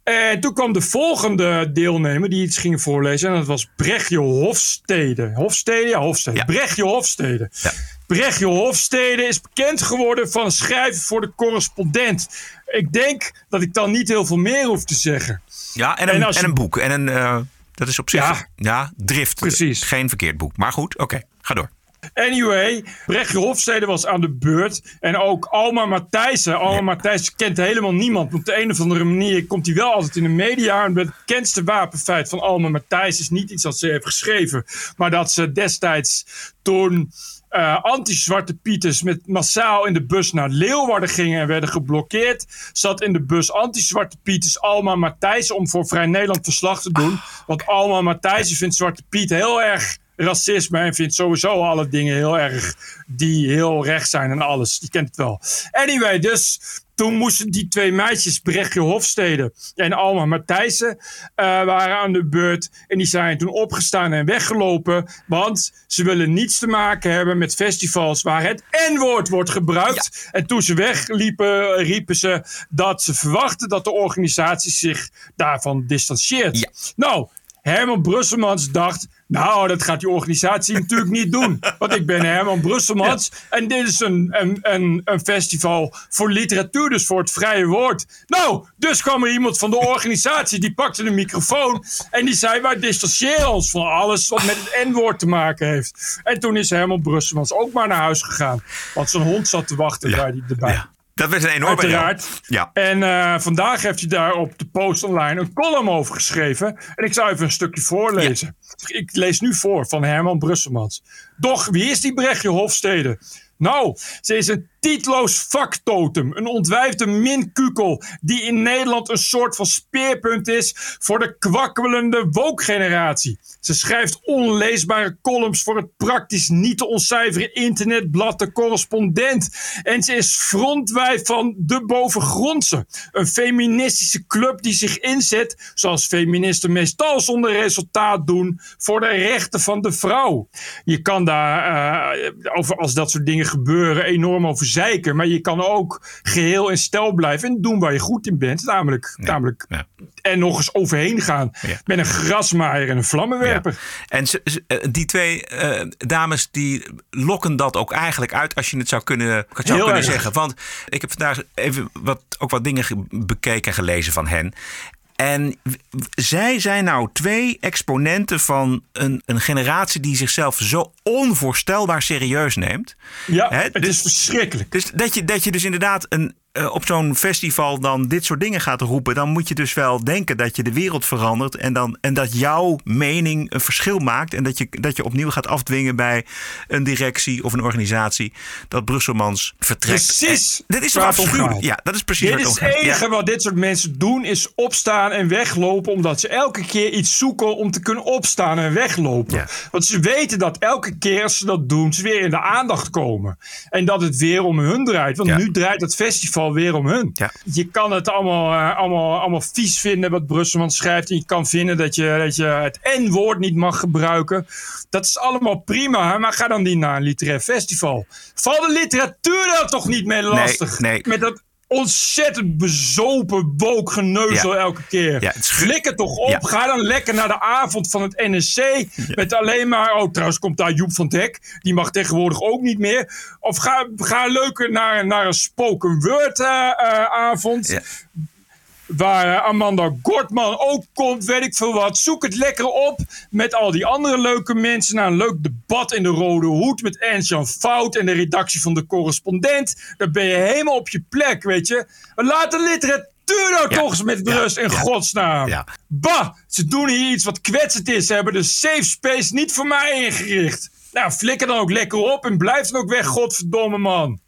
En toen kwam de volgende deelnemer die iets ging voorlezen. En dat was Brechtje Hofstede. Hofstede? Ja, Hofstede. Ja. Brechtje Hofstede. Ja. Brechtje Hofstede is bekend geworden van schrijven voor de correspondent. Ik denk dat ik dan niet heel veel meer hoef te zeggen. Ja, en een, en, en een boek. En een, uh, dat is op zich, ja, ja drift. Precies. Geen verkeerd boek. Maar goed, oké, okay, ga door. Anyway, Brechtje Hofstede was aan de beurt. En ook Alma Matthijssen. Alma. Matthijssen kent helemaal niemand. Op de een of andere manier komt hij wel altijd in de media. En het bekendste wapenfeit van Alma Matthijssen is niet iets dat ze heeft geschreven. Maar dat ze destijds toen uh, anti-Zwarte Pieters met massaal in de bus naar Leeuwarden gingen en werden geblokkeerd. Zat in de bus anti-Zwarte Pieters Alma Matthijssen om voor Vrij Nederland verslag te doen. Want Alma Matthijssen vindt Zwarte Piet heel erg racisme en vindt sowieso alle dingen heel erg die heel recht zijn en alles. Die kent het wel. Anyway, dus toen moesten die twee meisjes, Brechtje Hofstede en Alma Matthijssen, uh, waren aan de beurt. En die zijn toen opgestaan en weggelopen. Want ze willen niets te maken hebben met festivals waar het N-woord wordt gebruikt. Ja. En toen ze wegliepen, riepen ze dat ze verwachten dat de organisatie zich daarvan distancieert. Ja. Nou, Herman Brusselmans dacht. Nou, dat gaat die organisatie <laughs> natuurlijk niet doen. Want ik ben Herman Brusselmans. Ja. En dit is een, een, een, een, festival voor literatuur, dus voor het vrije woord. Nou, dus kwam er iemand van de organisatie. Die pakte een microfoon. En die zei: Wij distancieren ons van alles wat met het N-woord te maken heeft. En toen is Herman Brusselmans ook maar naar huis gegaan. Want zijn hond zat te wachten ja. bij die erbij. Ja. Dat was een enorme Uiteraard. Ja. En uh, vandaag heeft hij daar op de post online een column over geschreven. En ik zou even een stukje voorlezen. Ja. Ik lees nu voor van Herman Brusselmans. Doch, wie is die Brechtje Hofstede? Nou, ze is een titloos vaktotem. Een ontwijfde minkukel die in Nederland een soort van speerpunt is voor de kwakkelende woke-generatie. Ze schrijft onleesbare columns voor het praktisch niet te ontcijferen internetblad De Correspondent. En ze is frontwijf van De Bovengrondse. Een feministische club die zich inzet, zoals feministen meestal zonder resultaat doen, voor de rechten van de vrouw. Je kan daar, uh, over, als dat soort dingen gebeuren, enorm over zeiken. Maar je kan ook geheel in stijl blijven en doen waar je goed in bent. Namelijk, Ja. namelijk Ja. en nog eens overheen gaan Ja. met een grasmaaier en een vlammenwerper. En eh, die twee eh, dames die lokken dat ook eigenlijk uit als je het zou kunnen, zou Heel kunnen erg. zeggen. Want ik heb vandaag even wat, ook wat dingen ge- bekeken en gelezen van hen. En zij zijn nou twee exponenten van een, een generatie die zichzelf zo onvoorstelbaar serieus neemt. Ja, het is verschrikkelijk. Dus dat je, dat je dus inderdaad een, eh, op zo'n festival dan dit soort dingen gaat roepen, dan moet je dus wel denken dat je de wereld verandert en, dan, en dat jouw mening een verschil maakt en dat je, dat je opnieuw gaat afdwingen bij een directie of een organisatie dat Brusselmans vertrekt. Precies En dit is gaat. Ja, dat is precies Dit is het. Ja. enige wat dit soort mensen doen, is opstaan en weglopen. Omdat ze elke keer iets zoeken om te kunnen opstaan en weglopen. Ja. Want ze weten dat elke keer als ze dat doen, ze weer in de aandacht komen. En dat het weer om hun draait. Want Ja. nu draait het festival weer om hun. Ja. Je kan het allemaal, eh, allemaal, allemaal vies vinden wat Brusselman schrijft. En je kan vinden dat je, dat je het N-woord niet mag gebruiken. Dat is allemaal prima. hè, Maar ga dan niet naar een literair festival. Val de literatuur daar toch niet mee lastig? nee. Met dat ontzettend bezopen wookgeneuzel Ja. elke keer. Ja, het toch op. Ja. Ga dan lekker naar de avond van het NSC. Met alleen maar... Oh, trouwens komt daar Joep van Dek. Die mag tegenwoordig ook niet meer. Of ga, ga leuker naar, naar een spoken word eh, avond. Waar eh, Amanda Gortman ook komt, weet ik veel wat. Zoek het lekker op met al die andere leuke mensen. Naar een leuk debat in de Rode Hoed met Ernst-Jan Fout en de redactie van de correspondent. Dan ben je helemaal op je plek, weet je. Laat de literatuur nou Ja. toch eens met Ja. rust in Ja. godsnaam. Bah, ze doen hier iets wat kwetsend is. Ze hebben de safe space niet voor mij ingericht. Nou, flikker dan ook lekker op en blijf dan ook weg, godverdomme man.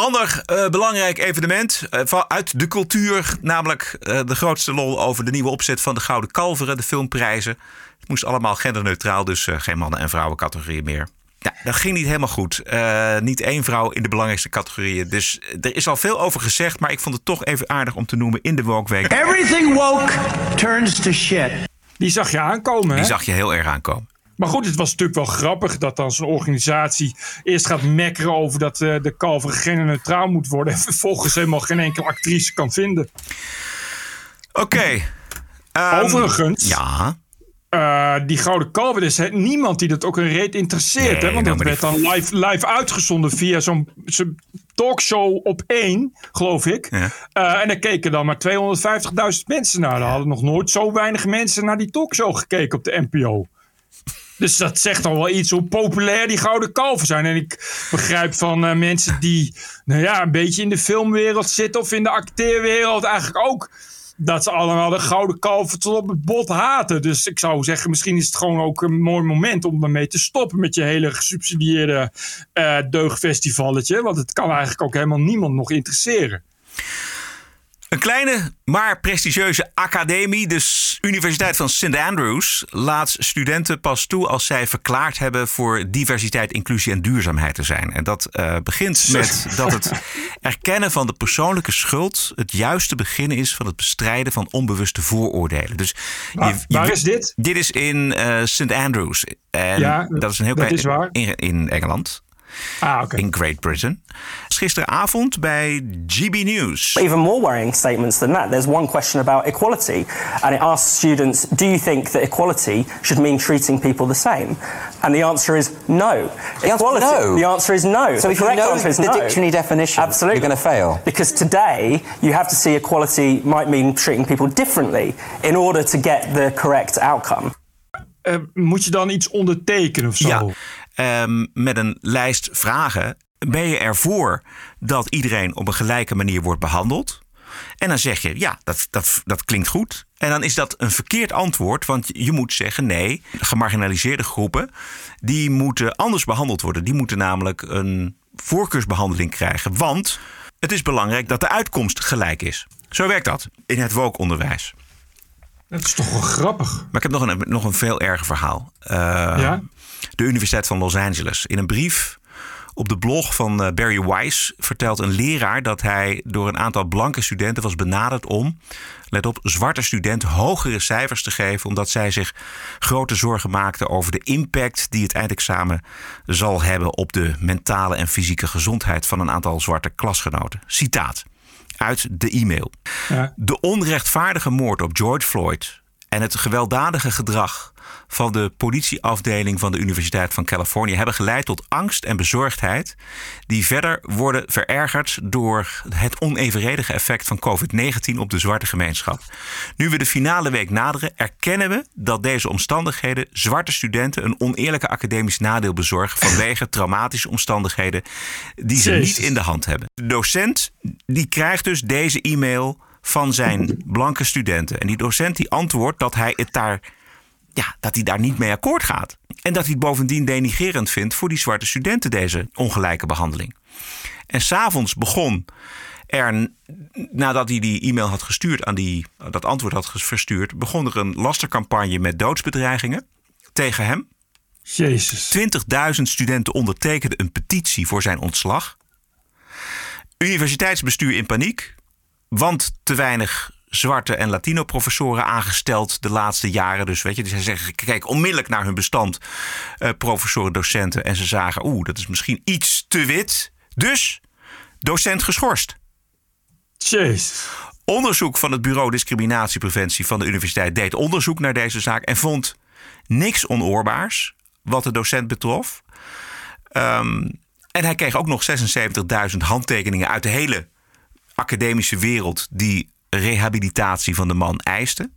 Ander eh, belangrijk evenement eh, van- uit de cultuur, namelijk eh, de grootste lol over de nieuwe opzet van de Gouden Kalveren, de filmprijzen. Het moest allemaal genderneutraal, dus eh, geen mannen- en vrouwencategorieën meer. Nou, dat ging niet helemaal goed. Eh, niet één vrouw in de belangrijkste categorieën. Dus er is al veel over gezegd, maar ik vond het toch even aardig om te noemen in de Woke Week. Everything woke turns to shit. Die zag je aankomen, hè? Die zag je heel erg aankomen. Maar goed, het was natuurlijk wel grappig dat dan zo'n organisatie eerst gaat mekkeren over dat eh, de kalver genderneutraal moet worden. En vervolgens helemaal geen enkele actrice kan vinden. Oké. ehm, Overigens, Ja. eh, die gouden kalver, er is niemand die dat ook een reet interesseert. Nee, hè? Want dat werd dan live, live uitgezonden via zo'n talkshow op één, geloof ik. Ja. Eh, en daar keken dan maar 250.000 mensen naar. Er hadden nog nooit zo weinig mensen naar die talkshow gekeken op de NPO. Dus dat zegt al wel iets hoe populair die gouden kalven zijn. En ik begrijp van eh, mensen die nou ja, een beetje in de filmwereld zitten of in de acteerwereld eigenlijk ook. Dat ze allemaal de gouden kalven tot op het bot haten. Dus ik zou zeggen, misschien is het gewoon ook een mooi moment om ermee te stoppen met je hele gesubsidieerde eh deugdfestivalletje. Want het kan eigenlijk ook helemaal niemand nog interesseren. Een kleine, maar prestigieuze academie, de S- Universiteit van St. Andrews, laat studenten pas toe als zij verklaard hebben voor diversiteit, inclusie en duurzaamheid te zijn. En dat eh, begint met dat het <laughs> erkennen van de persoonlijke schuld het juiste begin is van het bestrijden van onbewuste vooroordelen. Dus Waar- waar is dit? Dit is in eh, St. Andrews. En Ja, dat is een heel dat klein is waar. in, in Engeland. Ah, oké. In Great Britain. Gisteravond bij GB News. Even more worrying statements than that. There's one question about equality, and it asks students, Do you think that equality should mean treating people the same? And the answer is no. equality. no. The answer is no. So the if you correct know answer is the no. dictionary definition, Absolutely. you're gonna fail. Because today you have to see equality might mean treating people differently in order to get the correct outcome. Eh, moet je dan iets ondertekenen of zo? Ja, ehm, met een lijst vragen. Ben je ervoor dat iedereen op een gelijke manier wordt behandeld? En dan zeg je, ja, dat, dat, dat klinkt goed. En dan is dat een verkeerd antwoord, want je moet zeggen, nee, gemarginaliseerde groepen, die moeten anders behandeld worden. Die moeten namelijk een voorkeursbehandeling krijgen, want het is belangrijk dat de uitkomst gelijk is. Zo werkt dat in het woke-onderwijs. Dat is toch wel grappig. Maar ik heb nog een, nog een veel erger verhaal. Eh, Ja? De Universiteit van Los Angeles. In een brief op de blog van eh, Barry Weiss vertelt een leraar dat hij door een aantal blanke studenten was benaderd om, let op, zwarte studenten hogere cijfers te geven, omdat zij zich grote zorgen maakten over de impact die het eindexamen zal hebben op de mentale en fysieke gezondheid van een aantal zwarte klasgenoten. Citaat uit de e-mail. Ja. De onrechtvaardige moord op George Floyd en het gewelddadige gedrag van de politieafdeling van de Universiteit van Californië hebben geleid tot angst en bezorgdheid, die verder worden verergerd door het onevenredige effect van COVID-19 op de zwarte gemeenschap. Nu we de finale week naderen, erkennen we dat deze omstandigheden zwarte studenten een oneerlijke academisch nadeel bezorgen vanwege <laughs> traumatische omstandigheden die ze niet in de hand hebben. De docent die krijgt dus deze e-mail van zijn blanke studenten. En die docent die antwoordt dat hij het daar ja, dat hij daar niet mee akkoord gaat. En dat hij het bovendien denigerend vindt voor die zwarte studenten, deze ongelijke behandeling. En s'avonds begon er, nadat hij die e-mail had gestuurd, aan die, dat antwoord had verstuurd, begon er een lastercampagne met doodsbedreigingen tegen hem. Jezus. 20.000 studenten ondertekenden een petitie voor zijn ontslag. Universiteitsbestuur in paniek, want te weinig zwarte en Latino-professoren aangesteld de laatste jaren. Dus weet je, dus zij zeggen, kijk onmiddellijk naar hun bestand, eh, professoren, docenten. En ze zagen, oeh, dat is misschien iets te wit. Dus docent geschorst. Jezus. Onderzoek van het Bureau Discriminatiepreventie van de universiteit deed onderzoek naar deze zaak en vond niks onoorbaars wat de docent betrof. Ehm, en hij kreeg ook nog 76.000 handtekeningen uit de hele academische wereld die rehabilitatie van de man eisten.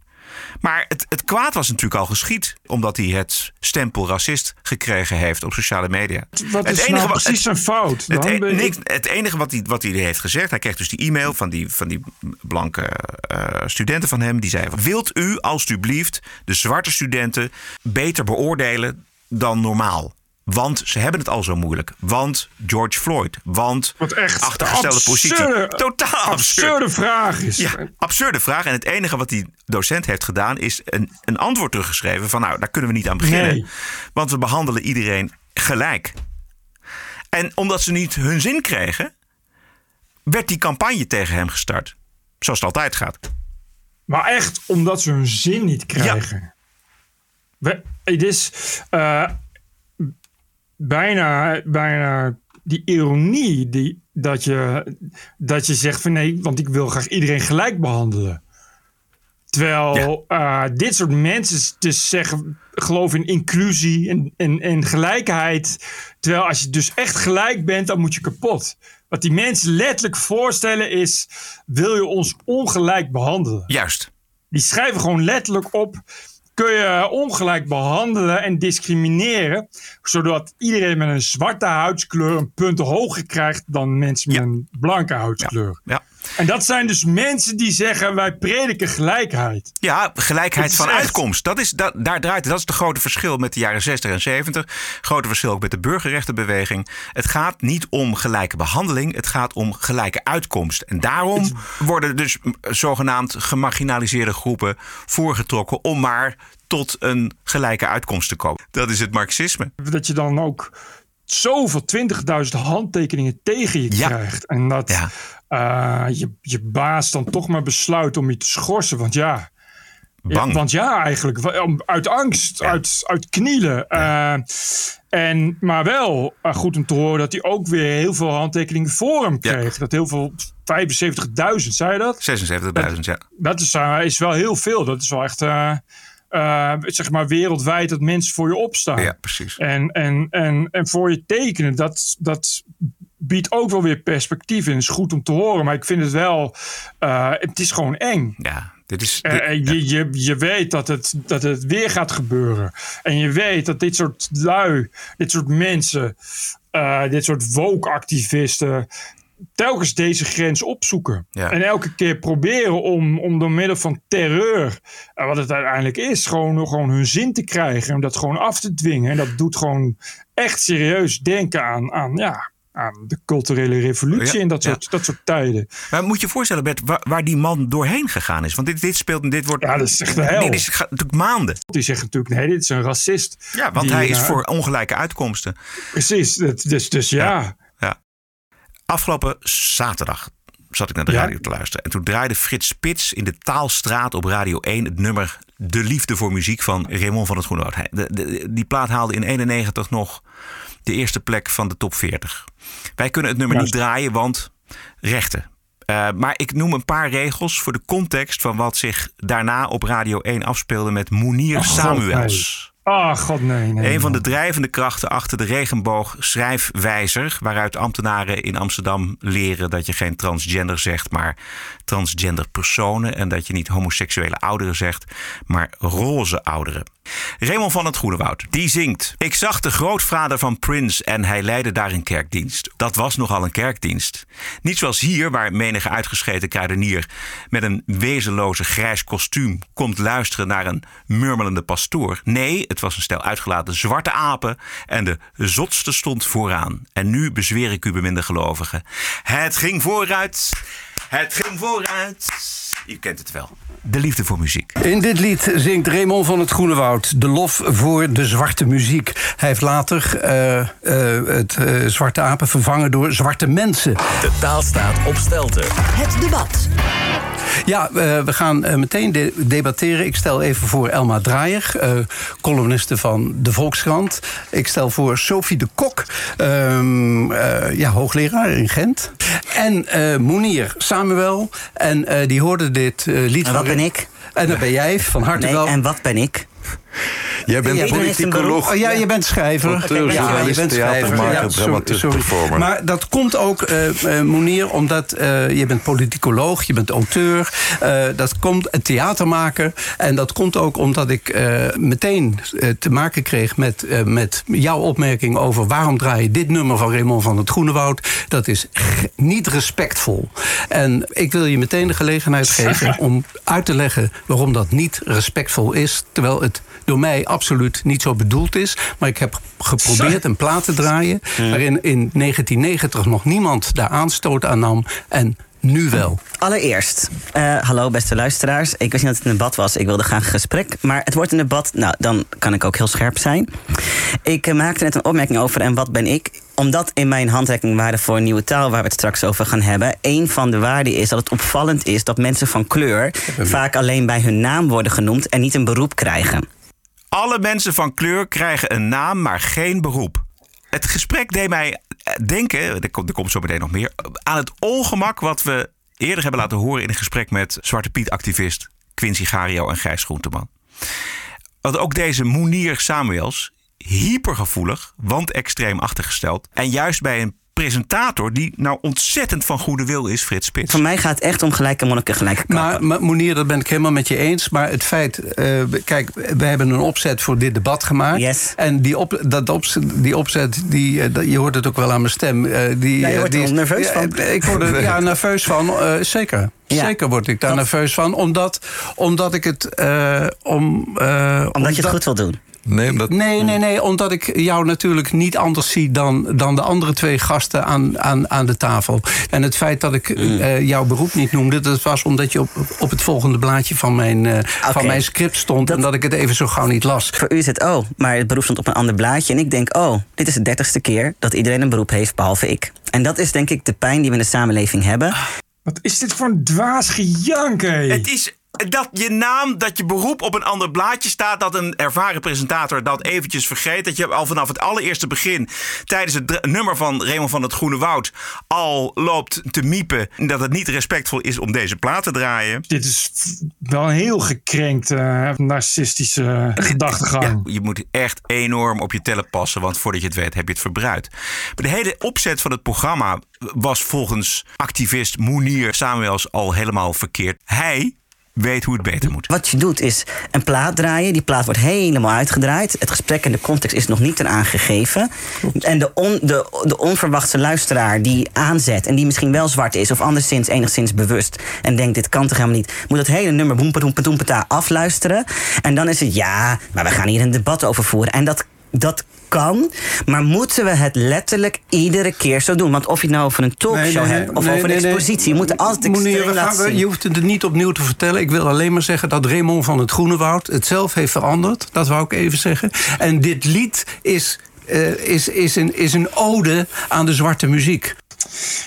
Maar het, het kwaad was natuurlijk al geschied, omdat hij het stempel racist gekregen heeft op sociale media. Wat Het is enige nou wat- precies zijn fout? Het, e- niks- het enige wat hij, wat hij heeft gezegd, hij kreeg dus die e-mail van die, van die blanke eh, studenten van hem. Die zei: Wilt u alstublieft de zwarte studenten beter beoordelen dan normaal? Want ze hebben het al zo moeilijk. Want George Floyd. Want Wat echt achtergestelde absurde- positie. Totaal absurd. absurde vraag is. Ja, absurde vraag. En het enige wat die docent heeft gedaan is een, een antwoord teruggeschreven van nou, daar kunnen we niet aan beginnen. Nee. Want we behandelen iedereen gelijk. En omdat ze niet hun zin kregen, werd die campagne tegen hem gestart. Zoals het altijd gaat. Maar echt omdat ze hun zin niet krijgen. We- Het is eh, bijna, bijna die ironie die, dat, je, dat je zegt van nee, want ik wil graag iedereen gelijk behandelen. Terwijl eh, dit soort mensen dus zeggen, geloof in inclusie en, en, en gelijkheid. Terwijl als je dus echt gelijk bent, dan moet je kapot. Wat die mensen letterlijk voorstellen is, wil je ons ongelijk behandelen? Juist. Die schrijven gewoon letterlijk op. Kun je ongelijk behandelen en discrimineren. Zodat iedereen met een zwarte huidskleur een punt hoger krijgt dan mensen met een blanke huidskleur. Ja. En dat zijn dus mensen die zeggen wij prediken gelijkheid. Ja, gelijkheid van echt- uitkomst. Dat is, dat, daar draait het. Dat is het grote verschil met de jaren 60 en 70. Grote verschil ook met de burgerrechtenbeweging. Het gaat niet om gelijke behandeling. Het gaat om gelijke uitkomst. En daarom worden dus zogenaamd gemarginaliseerde groepen voorgetrokken om maar tot een gelijke uitkomst te komen. Dat is het marxisme. Dat je dan ook zoveel 20.000 handtekeningen tegen je Ja. krijgt. En dat eh, je, je baas dan toch maar besluit om je te schorsen. Want ja, Bang. Ja, want ja, eigenlijk. Uit angst, uit, uit knielen. Eh, en, maar wel eh, goed om te horen dat hij ook weer heel veel handtekeningen voor hem kreeg. Dat heel veel, 75.000, zei je dat? 76.000, ja. Dat is, is wel heel veel. Dat is wel echt, zeg maar, wereldwijd dat mensen voor je opstaan. Ja, precies. En, en, en, en voor je tekenen, dat, dat biedt ook wel weer perspectief in. is goed om te horen, maar ik vind het wel, eh, het is gewoon eng. Ja, dit is... Eh, je, je, je weet dat het, dat het weer gaat gebeuren. En je weet dat dit soort lui, dit soort mensen, eh, dit soort woke-activisten telkens deze grens opzoeken. Ja. En elke keer proberen om, om door middel van terreur, wat het uiteindelijk is, gewoon, gewoon hun zin te krijgen. En dat gewoon af te dwingen. En dat doet gewoon echt serieus denken aan, aan, ja, aan de culturele revolutie Ja, in dat ja. soort, dat soort tijden. Maar moet je je voorstellen, Bert, waar, waar die man doorheen gegaan is? Want dit, dit speelt en dit wordt. Ja, dat is echt de hel. Dit is, natuurlijk maanden. Die zegt natuurlijk, nee, dit is een racist. Ja, want Die, hij is eh, voor ongelijke uitkomsten. Precies, dus, dus ja. ja. Afgelopen zaterdag zat ik naar de radio te luisteren. En toen draaide Frits Spits in de Taalstraat op Radio 1 het nummer De Liefde voor Muziek van Raymond van het de- Die plaat haalde in 91 nog de eerste plek van de top 40. Wij kunnen het nummer Juist. niet draaien, want rechten. Uh, maar ik noem een paar regels voor de context van wat zich daarna op Radio 1 afspeelde met Moenier Oh, Samuels. Ah, god nee. nee een van de drijvende krachten achter de regenboog schrijfwijzer, waaruit ambtenaren in Amsterdam leren dat je geen transgender zegt, maar transgender personen en dat je niet homoseksuele ouderen zegt, maar roze ouderen. Raymond van het Groenewoud, die zingt. Ik zag de grootvader van Prince en hij leidde daar een kerkdienst. Dat was nogal een kerkdienst. Niet zoals hier, waar menige uitgescheten kruidenier met een wezenloze grijs kostuum komt luisteren naar een murmelende pastoor. Nee, het was een stel uitgelaten zwarte apen en de zotste stond vooraan. En nu bezweer ik u, beminde gelovigen. Het ging vooruit, het ging vooruit. Je kent het wel. De liefde voor muziek. In dit lied zingt Raymond van het Groenewoud de lof voor de zwarte muziek. Hij heeft later uh, uh, het uh, zwarte apen vervangen door zwarte mensen. De taal staat op stelte. Het debat. Ja, we gaan meteen de debatteren. Ik stel even voor Elma Draaier, columniste van de Volkskrant. Ik stel voor Sophie de Kok, ehm, ja, hoogleraar in Gent. En Moenier Samuel. En die hoorde dit lied en wat ben ik? En dat ben jij, van harte nee, wel. En wat ben ik? Jij bent politicoloog. Oh, ja, je bent schrijver. Auteur, ja, je bent theatermaker, ja, dramaturg, performer. Maar dat komt ook, uh, Monier, omdat uh, je bent politicoloog, je bent auteur. Uh, dat komt een theatermaker. En dat komt ook omdat ik meteen te maken kreeg met, met jouw opmerking over waarom draai je dit nummer van Raymond van het Groenewoud. Dat is niet respectvol. En ik wil je meteen de gelegenheid geven <laughs> om uit te leggen waarom dat niet respectvol is. Terwijl het door mij absoluut niet zo bedoeld is. Maar ik heb geprobeerd een plaat te draaien... waarin in 1990 nog niemand daar aanstoot aan nam... en nu wel. Allereerst, uh, hallo beste luisteraars. Ik wist niet dat het een debat was. Ik wilde graag een gesprek. Maar het wordt een debat. Nou, dan kan ik ook heel scherp zijn. Ik uh, maakte net een opmerking over en wat ben ik? Omdat in mijn handreikingwaarde voor een nieuwe taal, waar we het straks over gaan hebben, een van de waarden is dat het opvallend is dat mensen van kleur vaak alleen bij hun naam worden genoemd en niet een beroep krijgen. Alle mensen van kleur krijgen een naam, maar geen beroep. Het gesprek deed mij denken, er komt, er komt zo meteen nog meer, aan het ongemak wat we eerder hebben laten horen in een gesprek met Zwarte Piet-activist Quincy Gario en Gijs Groenteman. Want ook deze Moenier Samuels, hypergevoelig, want extreem achtergesteld. En juist bij een presentator die nou ontzettend van goede wil is, Frits Spits. Voor mij gaat het echt om gelijke monniken, gelijke kappen. Maar, maar Monier, dat ben ik helemaal met je eens. Maar het feit, uh, kijk, we hebben een opzet voor dit debat gemaakt. Yes. En die, op, dat opzet, die opzet, die, uh, je hoort het ook wel aan mijn stem. Uh, die, ja, je wordt die er nerveus ja, van. Ik word er <laughs> ja, nerveus van, zeker. Ja. Zeker word ik daar Dat- nerveus van. Omdat, omdat ik het... eh, om, eh, Omdat je het goed wil doen. Nee, omdat... Nee, nee, nee, omdat ik jou natuurlijk niet anders zie dan, dan de andere twee gasten aan, aan, aan de tafel. En het feit dat ik Mm. eh, jouw beroep niet noemde, dat was omdat je op, op het volgende blaadje van mijn, eh, van mijn script stond en dat ik het even zo gauw niet las. Voor u is het, oh, maar het beroep stond op een ander blaadje. En ik denk, oh, dit is de dertigste keer dat iedereen een beroep heeft, behalve ik. En dat is denk ik de pijn die we in de samenleving hebben. Wat is dit voor een dwaas gejank, hé? Het is dat je naam, dat je beroep op een ander blaadje staat. Dat een ervaren presentator dat eventjes vergeet. Dat je al vanaf het allereerste begin tijdens het nummer van Raymond van het Groene Woud al loopt te miepen. Dat het niet respectvol is om deze plaat te draaien. Dit is wel een heel gekrenkt, eh, narcistische gedachtegang. Ja, je moet echt enorm op je tellen passen, want voordat je het weet heb je het verbruikt. Maar de hele opzet van het programma was volgens activist Moenier Samuels al helemaal verkeerd. Hij weet hoe het beter moet. Wat je doet is een plaat draaien. Die plaat wordt helemaal uitgedraaid. Het gesprek en de context is nog niet eraan gegeven. En de, on, de, de onverwachte luisteraar die aanzet... en die misschien wel zwart is of anderszins enigszins bewust... en denkt, dit kan toch helemaal niet... moet dat hele nummer boempedoempedoempeta afluisteren. En dan is het, ja, maar we gaan hier een debat over voeren. En dat, dat kan, maar moeten we het letterlijk iedere keer zo doen? Want of je het nou over een talkshow hebt of over een expositie... je moet er altijd Meneer, we gaan- laten we- zien. Je hoeft het er niet opnieuw te vertellen. Ik wil alleen maar zeggen dat Raymond van het Groenewoud het zelf heeft veranderd. Dat wou ik even zeggen. En dit lied is, eh, is, is, een, is een ode aan de zwarte muziek.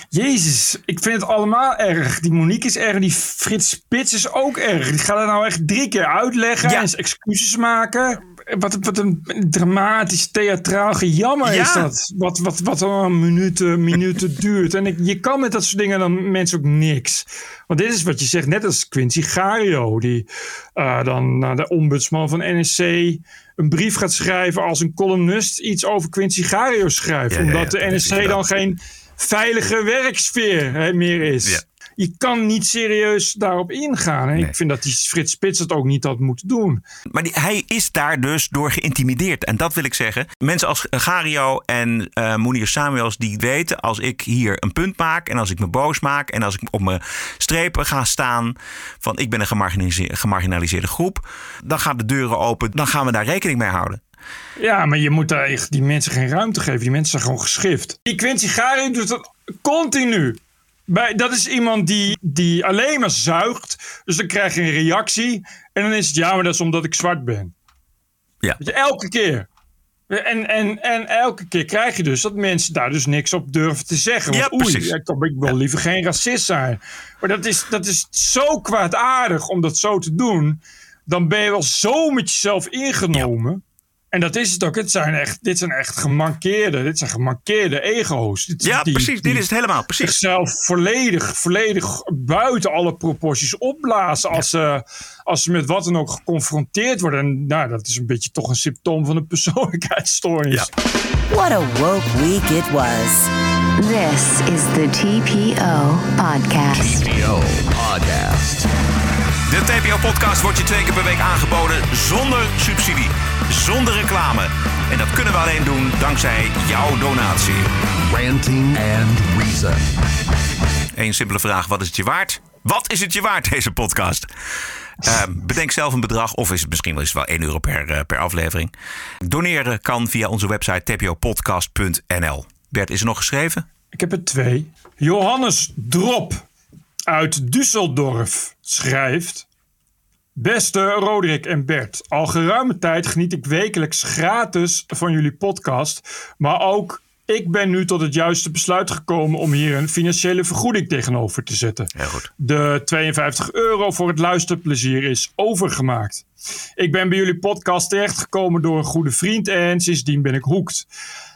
Jezus, ik vind het allemaal erg. Die Monique is erg, die Frits Spits is ook erg. Die gaat het nou echt drie keer uitleggen en excuses maken. Wat, wat een dramatisch, theatraal gejammer Ja. is dat. Wat, wat, wat al minuten, minuten <laughs> duurt. En ik, je kan met dat soort dingen dan mensen ook niks. Want dit is wat je zegt, net als Quincy Gario. Die eh, dan naar de ombudsman van NSC een brief gaat schrijven als een columnist iets over Quincy Gario schrijft. Ja, omdat ja, de NSC dan geen veilige werksfeer hè, meer is. Je kan niet serieus daarop ingaan. En ik vind dat die Frits Spits het ook niet had moeten doen. Maar die, hij is daar dus door geïntimideerd. En dat wil ik zeggen. Mensen als Gario en eh Moenier Samuels, die weten als ik hier een punt maak. En als ik me boos maak. En als ik op mijn strepen ga staan. Van ik ben een gemarginaliseerde, gemarginaliseerde groep. Dan gaan de deuren open. Dan gaan we daar rekening mee houden. Ja, maar je moet daar echt die mensen geen ruimte geven. Die mensen zijn gewoon geschift. Die Quincy Gario doet dat continu. Bij, dat is iemand die, die alleen maar zuigt. Dus dan krijg je een reactie. En dan is het ja, maar dat is omdat ik zwart ben. Ja. Je, elke keer. En, en, en elke keer krijg je dus dat mensen daar dus niks op durven te zeggen. Want Ja, oei, precies. ik, ik wil liever geen racist zijn. Maar dat is, dat is zo kwaadaardig om dat zo te doen. Dan ben je wel zo met jezelf ingenomen. En dat is het ook. Het zijn echt, dit zijn echt gemankeerde, dit zijn gemankeerde ego's. Dit, Ja, precies. Dit is het helemaal. Precies. Zichzelf volledig, volledig buiten alle proporties opblazen als, ze, als ze met wat dan ook geconfronteerd worden. En nou, dat is een beetje toch een symptoom van een persoonlijkheidsstoornis. What a woke week it was. This is the TPO Podcast. TPO Podcast. De TPO-podcast wordt je twee keer per week aangeboden zonder subsidie, zonder reclame. En dat kunnen we alleen doen dankzij jouw donatie. Ranting and Reason. Eén simpele vraag: wat is het je waard? Wat is het je waard, deze podcast? Eh, bedenk zelf een bedrag, of is het misschien wel eens wel 1 euro per, eh, per aflevering. Doneren kan via onze website tpopodcast.nl. Bert, is er nog geschreven? Ik heb er twee. Johannes Drop uit Düsseldorf schrijft. Beste Roderick en Bert, al geruime tijd geniet ik wekelijks gratis van jullie podcast. Maar ook ik ben nu tot het juiste besluit gekomen om hier een financiële vergoeding tegenover te zetten. Heel goed. De 52 euro voor het luisterplezier is overgemaakt. Ik ben bij jullie podcast terechtgekomen door een goede vriend en sindsdien ben ik hoekt.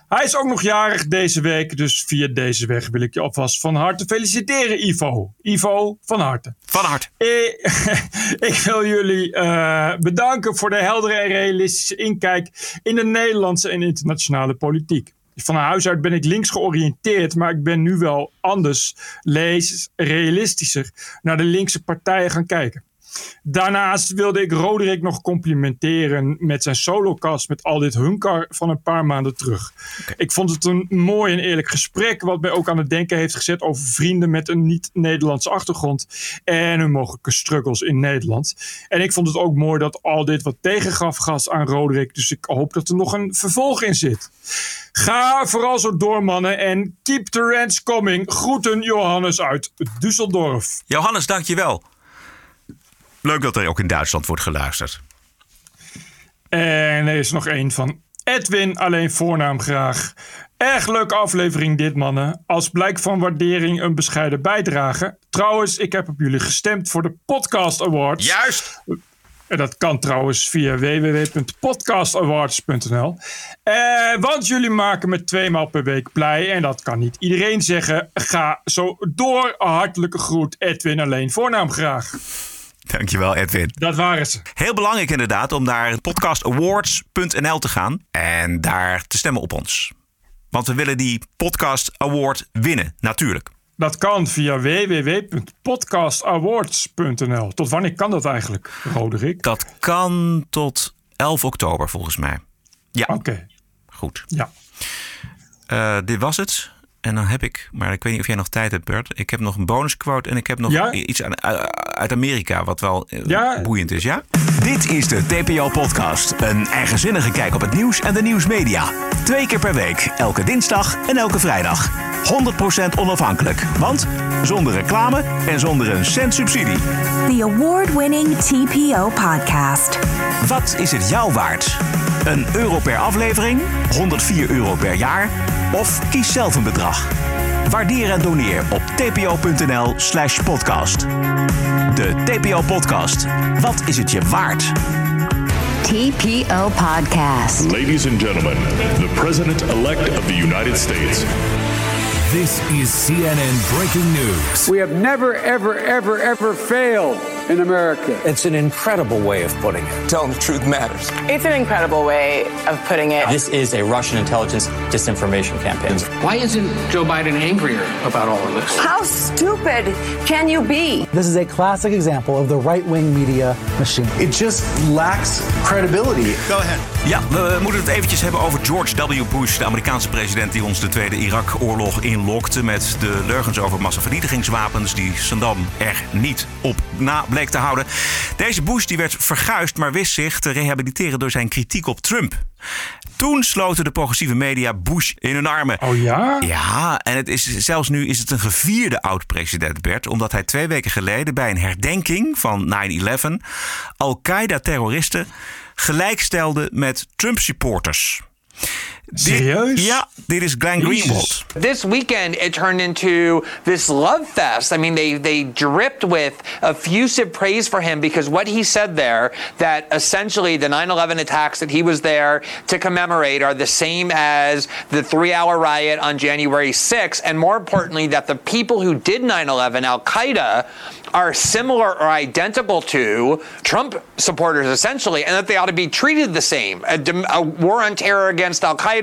Hij is ook nog jarig deze week, dus via deze weg wil ik je alvast van harte feliciteren, Ivo. Ivo, van harte. Van harte. <laughs> Ik wil jullie eh, bedanken voor de heldere en realistische inkijk in de Nederlandse en internationale politiek. Van huis uit ben ik links georiënteerd, maar ik ben nu wel anders, lees, realistischer naar de linkse partijen gaan kijken. Daarnaast wilde ik Roderick nog complimenteren met zijn solocast met al dit hunkar van een paar maanden terug. Ik vond het een mooi en eerlijk gesprek, wat mij ook aan het denken heeft gezet over vrienden met een niet-Nederlandse achtergrond en hun mogelijke struggles in Nederland. En ik vond het ook mooi dat al dit wat tegengaf gas aan Roderick, dus ik hoop dat er nog een vervolg in zit. Ga vooral zo door, mannen, en keep the rants coming. Groeten Johannes uit Düsseldorf. Johannes, dankjewel. Leuk dat er ook in Duitsland wordt geluisterd. En er is nog één van Edwin, alleen voornaam graag. Erg leuke aflevering dit, mannen. Als blijk van waardering een bescheiden bijdrage. Trouwens, ik heb op jullie gestemd voor de Podcast Awards. Juist! En dat kan trouwens via www.podcastawards.nl. Eh, want jullie maken me tweemaal per week blij. En dat kan niet iedereen zeggen. Ga zo door. Hartelijke groet, Edwin, alleen voornaam graag. Dankjewel, Edwin. Dat waren ze. Heel belangrijk inderdaad om naar podcastawards.nl te gaan en daar te stemmen op ons. Want we willen die podcast award winnen, natuurlijk. Dat kan via www.podcastawards.nl. Tot wanneer kan dat eigenlijk, Roderick? Dat kan tot 11 oktober volgens mij. Ja. Oké. Goed. Ja. Eh, dit was het. En dan heb ik, maar ik weet niet of jij nog tijd hebt, Bert. Ik heb nog een bonusquote en ik heb nog Ja? iets aan- uit Amerika, wat wel eh, Ja. boeiend is, ja? Dit is de TPO-podcast. Een eigenzinnige kijk op het nieuws en de nieuwsmedia. Twee keer per week, elke dinsdag en elke vrijdag. 100% onafhankelijk, want zonder reclame en zonder een cent subsidie. The award-winning TPO Podcast. Wat is het jou waard? Een euro per aflevering? 104 euro per jaar? Of kies zelf een bedrag. Waardeer en doneer op tpo.nl slash podcast. De TPO Podcast. Wat is het je waard? TPO Podcast. Ladies and gentlemen, the President-elect of the United States. This is CNN breaking news. We have never, ever, ever, ever failed in America. It's an incredible way of putting it. Telling the truth matters. It's an incredible way of putting it. This is a Russian intelligence disinformation campaign. Why isn't Joe Biden angrier about all of this? How stupid can you be? This is a classic example of the right wing media machine. It just lacks credibility. Go ahead. Ja, we moeten het eventjes hebben over George W. Bush, de Amerikaanse president die ons de Tweede Irak-oorlog inlokte met de leugens over massavernietigingswapens die Saddam er niet op na bleek te houden. Deze Bush die werd verguisd, maar wist zich te rehabiliteren door zijn kritiek op Trump. Toen sloten de progressieve media Bush in hun armen. Oh ja? Ja, en het is, zelfs nu is het een gevierde oud-president Bert, omdat hij twee weken geleden bij een herdenking van 9-11 Al-Qaeda-terroristen gelijkstelde met Trump-supporters. Serieus? Ja, dit is Glenn Greenwald. This weekend it turned into this love fest. I mean, they they dripped with effusive praise for him because what he said there that essentially the 9/11 attacks that he was there to commemorate are the same as the 3-hour riot on January 6th and more importantly that the people who did 9/11 Al-Qaeda are similar or identical to Trump supporters essentially and that they ought to be treated the same. A, a war on terror against Al-Qaeda,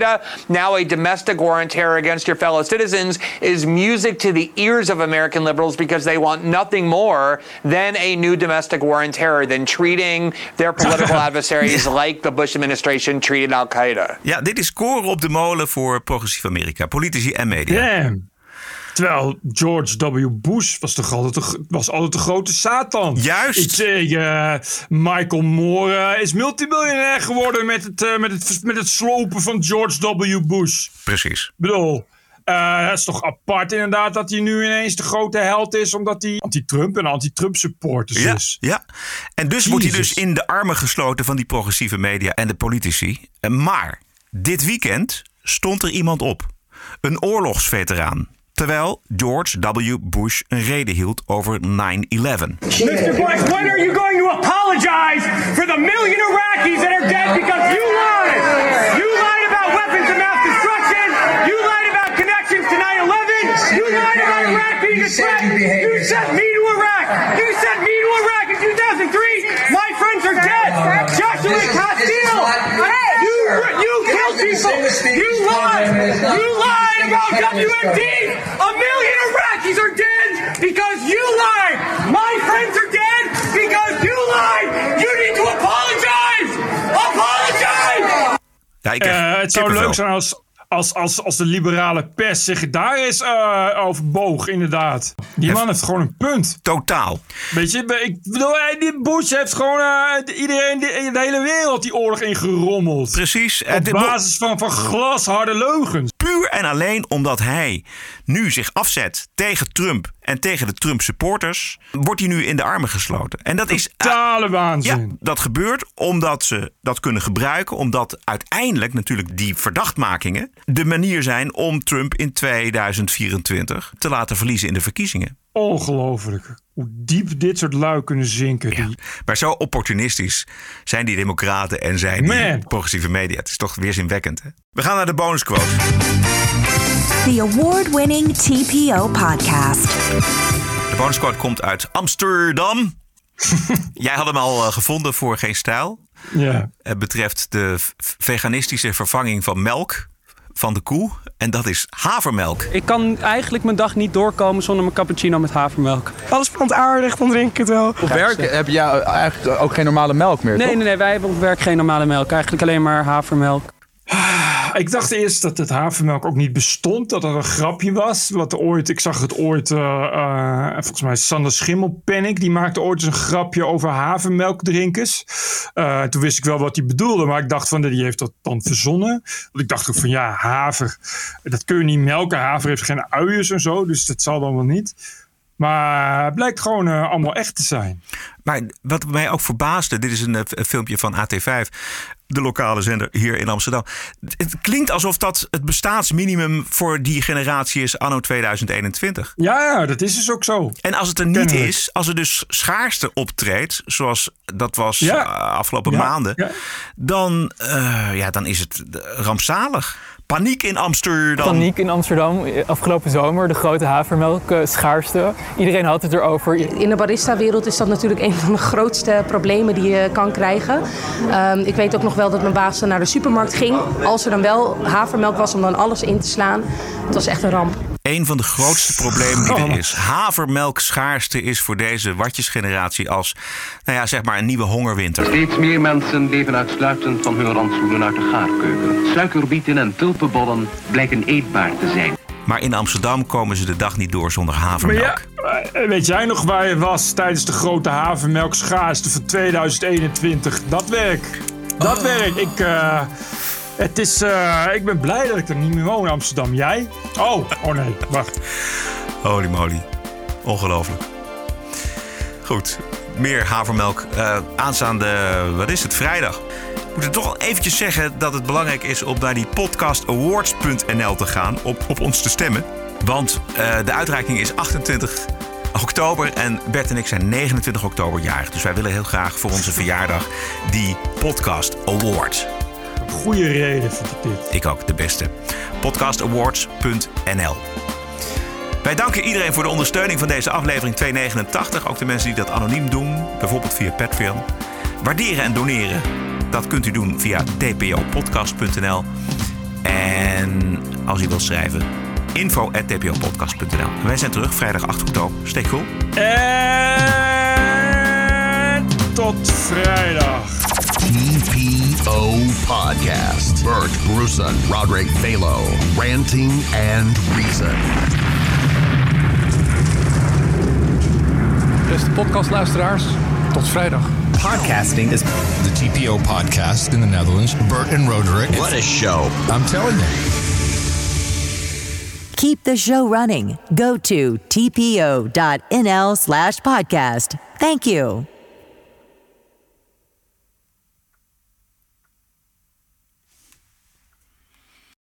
now a domestic war on terror against your fellow citizens is music to the ears of American liberals because they want nothing more than a new domestic war on terror than treating their <laughs> political adversaries like the Bush administration treated Al-Qaeda. Ja, dit is koren op de molen voor progressief Amerika, politici en media. Damn. Terwijl George W. Bush was, toch altijd de, was altijd de grote Satan. Juist. Ik zeg, uh, Michael Moore uh, is multimiljonair geworden met het, uh, met, het, met het slopen van George W. Bush. Precies. Ik bedoel, uh, het is toch apart inderdaad dat hij nu ineens de grote held is... omdat hij anti-Trump en anti-Trump supporters ja, is. Ja, en dus Jezus. wordt hij dus in de armen gesloten van die progressieve media en de politici. Maar dit weekend stond er iemand op. Een oorlogsveteraan. Terwijl George W. Bush een reden hield over 9-11. Mr. Bush, when are you going to apologize for the million Iraqis that are dead because you lied? You lied about weapons of mass destruction. You lied about connections to 9-11. You lied about Iraq being a threat. You sent me to Iraq. You sent me to Iraq in 2003. My friends are dead. Joshua Castile. You, you killed people. You lied. You lied about WMD. A million Iraqis are dead because you lied. My friends are dead because you lied. You need to apologize. Apologize. Ja, ik heb uh, het zou leuk zijn als, als, als, als de liberale pers zich daar eens uh, over boog, inderdaad. Die man heeft gewoon een punt. Totaal. Weet je, ik bedoel, die Bush heeft gewoon uh, iedereen, de, de, hele wereld die oorlog ingerommeld. Precies. Op basis van, van glasharde leugens. Puur en alleen omdat hij nu zich afzet tegen Trump en tegen de Trump supporters, wordt hij nu in de armen gesloten. En dat is totale waanzin. Ja, dat gebeurt omdat ze dat kunnen gebruiken, omdat uiteindelijk natuurlijk die verdachtmakingen de manier zijn om Trump in 2024 te laten verliezen in de verkiezingen. Ongelooflijk. Hoe diep dit soort lui kunnen zinken. Ja, maar zo opportunistisch zijn die democraten en zijn die progressieve media. Het is toch weerzinwekkend. Hè? We gaan naar de bonusquote. The award-winning TPO podcast. De bonusquote komt uit Amsterdam. <laughs> Jij had hem al uh, gevonden voor Geen Stijl. Ja. Het betreft de veganistische vervanging van melk van de koe. En dat is havermelk. Ik kan eigenlijk mijn dag niet doorkomen zonder mijn cappuccino met havermelk. Alles plantaardig, dan drink ik het wel. Op werk heb je eigenlijk ook geen normale melk meer, Nee, toch? nee, nee. Wij hebben op werk geen normale melk. Eigenlijk alleen maar havermelk. Ik dacht eerst dat het havermelk ook niet bestond. Dat het een grapje was. Wat ooit, ik zag het ooit, uh, volgens mij Sander Schimmelpennik. Die maakte ooit eens een grapje over havermelkdrinkers. Uh, toen wist ik wel wat hij bedoelde. Maar ik dacht van, die heeft dat dan verzonnen. Want ik dacht ook van, ja, haver. Dat kun je niet melken. Haver heeft geen uiers en zo. Dus dat zal dan wel niet. Maar het blijkt gewoon allemaal echt te zijn. Maar wat mij ook verbaasde, dit is een, een filmpje van AT5 de lokale zender hier in Amsterdam. Het klinkt alsof dat het bestaansminimum voor die generatie is anno 2021. Ja, dat is dus ook zo. En als het er niet is, als er dus schaarste optreedt, zoals dat was ja. afgelopen ja. maanden, ja. Dan, uh, ja, dan is het rampzalig. Paniek in Amsterdam. Paniek in Amsterdam. Afgelopen zomer, de grote havermelk uh, schaarste. Iedereen had het erover. In de barista-wereld is dat natuurlijk een van de grootste problemen die je kan krijgen. Um, ik weet ook nog wel dat mijn baas dan naar de supermarkt ging. Als er dan wel havermelk was om dan alles in te slaan. Het was echt een ramp. Een van de grootste problemen die er is. Havermelkschaarste is voor deze watjesgeneratie als, nou ja, zeg maar een nieuwe hongerwinter. Steeds meer mensen leven uitsluitend van hun rantsoenen uit de gaarkeuken. Suikerbieten en tulpenbollen blijken eetbaar te zijn. Maar in Amsterdam komen ze de dag niet door zonder havermelk. Ja, weet jij nog waar je was tijdens de grote havermelkschaarste van 2021? Dat werk. Dat werk. Ik... Uh... Het is, uh, ik ben blij dat ik er niet meer woon in Amsterdam. Jij? Oh, oh nee, wacht. Holy moly. Ongelooflijk. Goed, meer havermelk. Uh, aanstaande, wat is het, vrijdag. Ik moet toch eventjes zeggen dat het belangrijk is om naar die podcastawards.nl te gaan. Op, op ons te stemmen. Want uh, de uitreiking is 28 oktober en Bert en ik zijn 29 oktober jarig. Dus wij willen heel graag voor onze verjaardag die Podcast Award goede reden vind ik dit. Ik ook, de beste. Podcastawards.nl wij danken iedereen voor de ondersteuning van deze aflevering 289. Ook de mensen die dat anoniem doen, bijvoorbeeld via Patreon. Waarderen en doneren, dat kunt u doen via tpopodcast.nl. En als u wilt schrijven, info.tpopodcast.nl. Wij zijn terug vrijdag 8 oktober. Steek cool. En tot vrijdag. TPO Podcast. Bert Bruson, Roderick Balo, Ranting and Reason. Beste podcastluisteraars, tot vrijdag. Podcasting is the TPO podcast in the Netherlands. Bert and Roderick. What a show. I'm telling you. Keep the show running. Go to tpo.nl slash podcast. Thank you.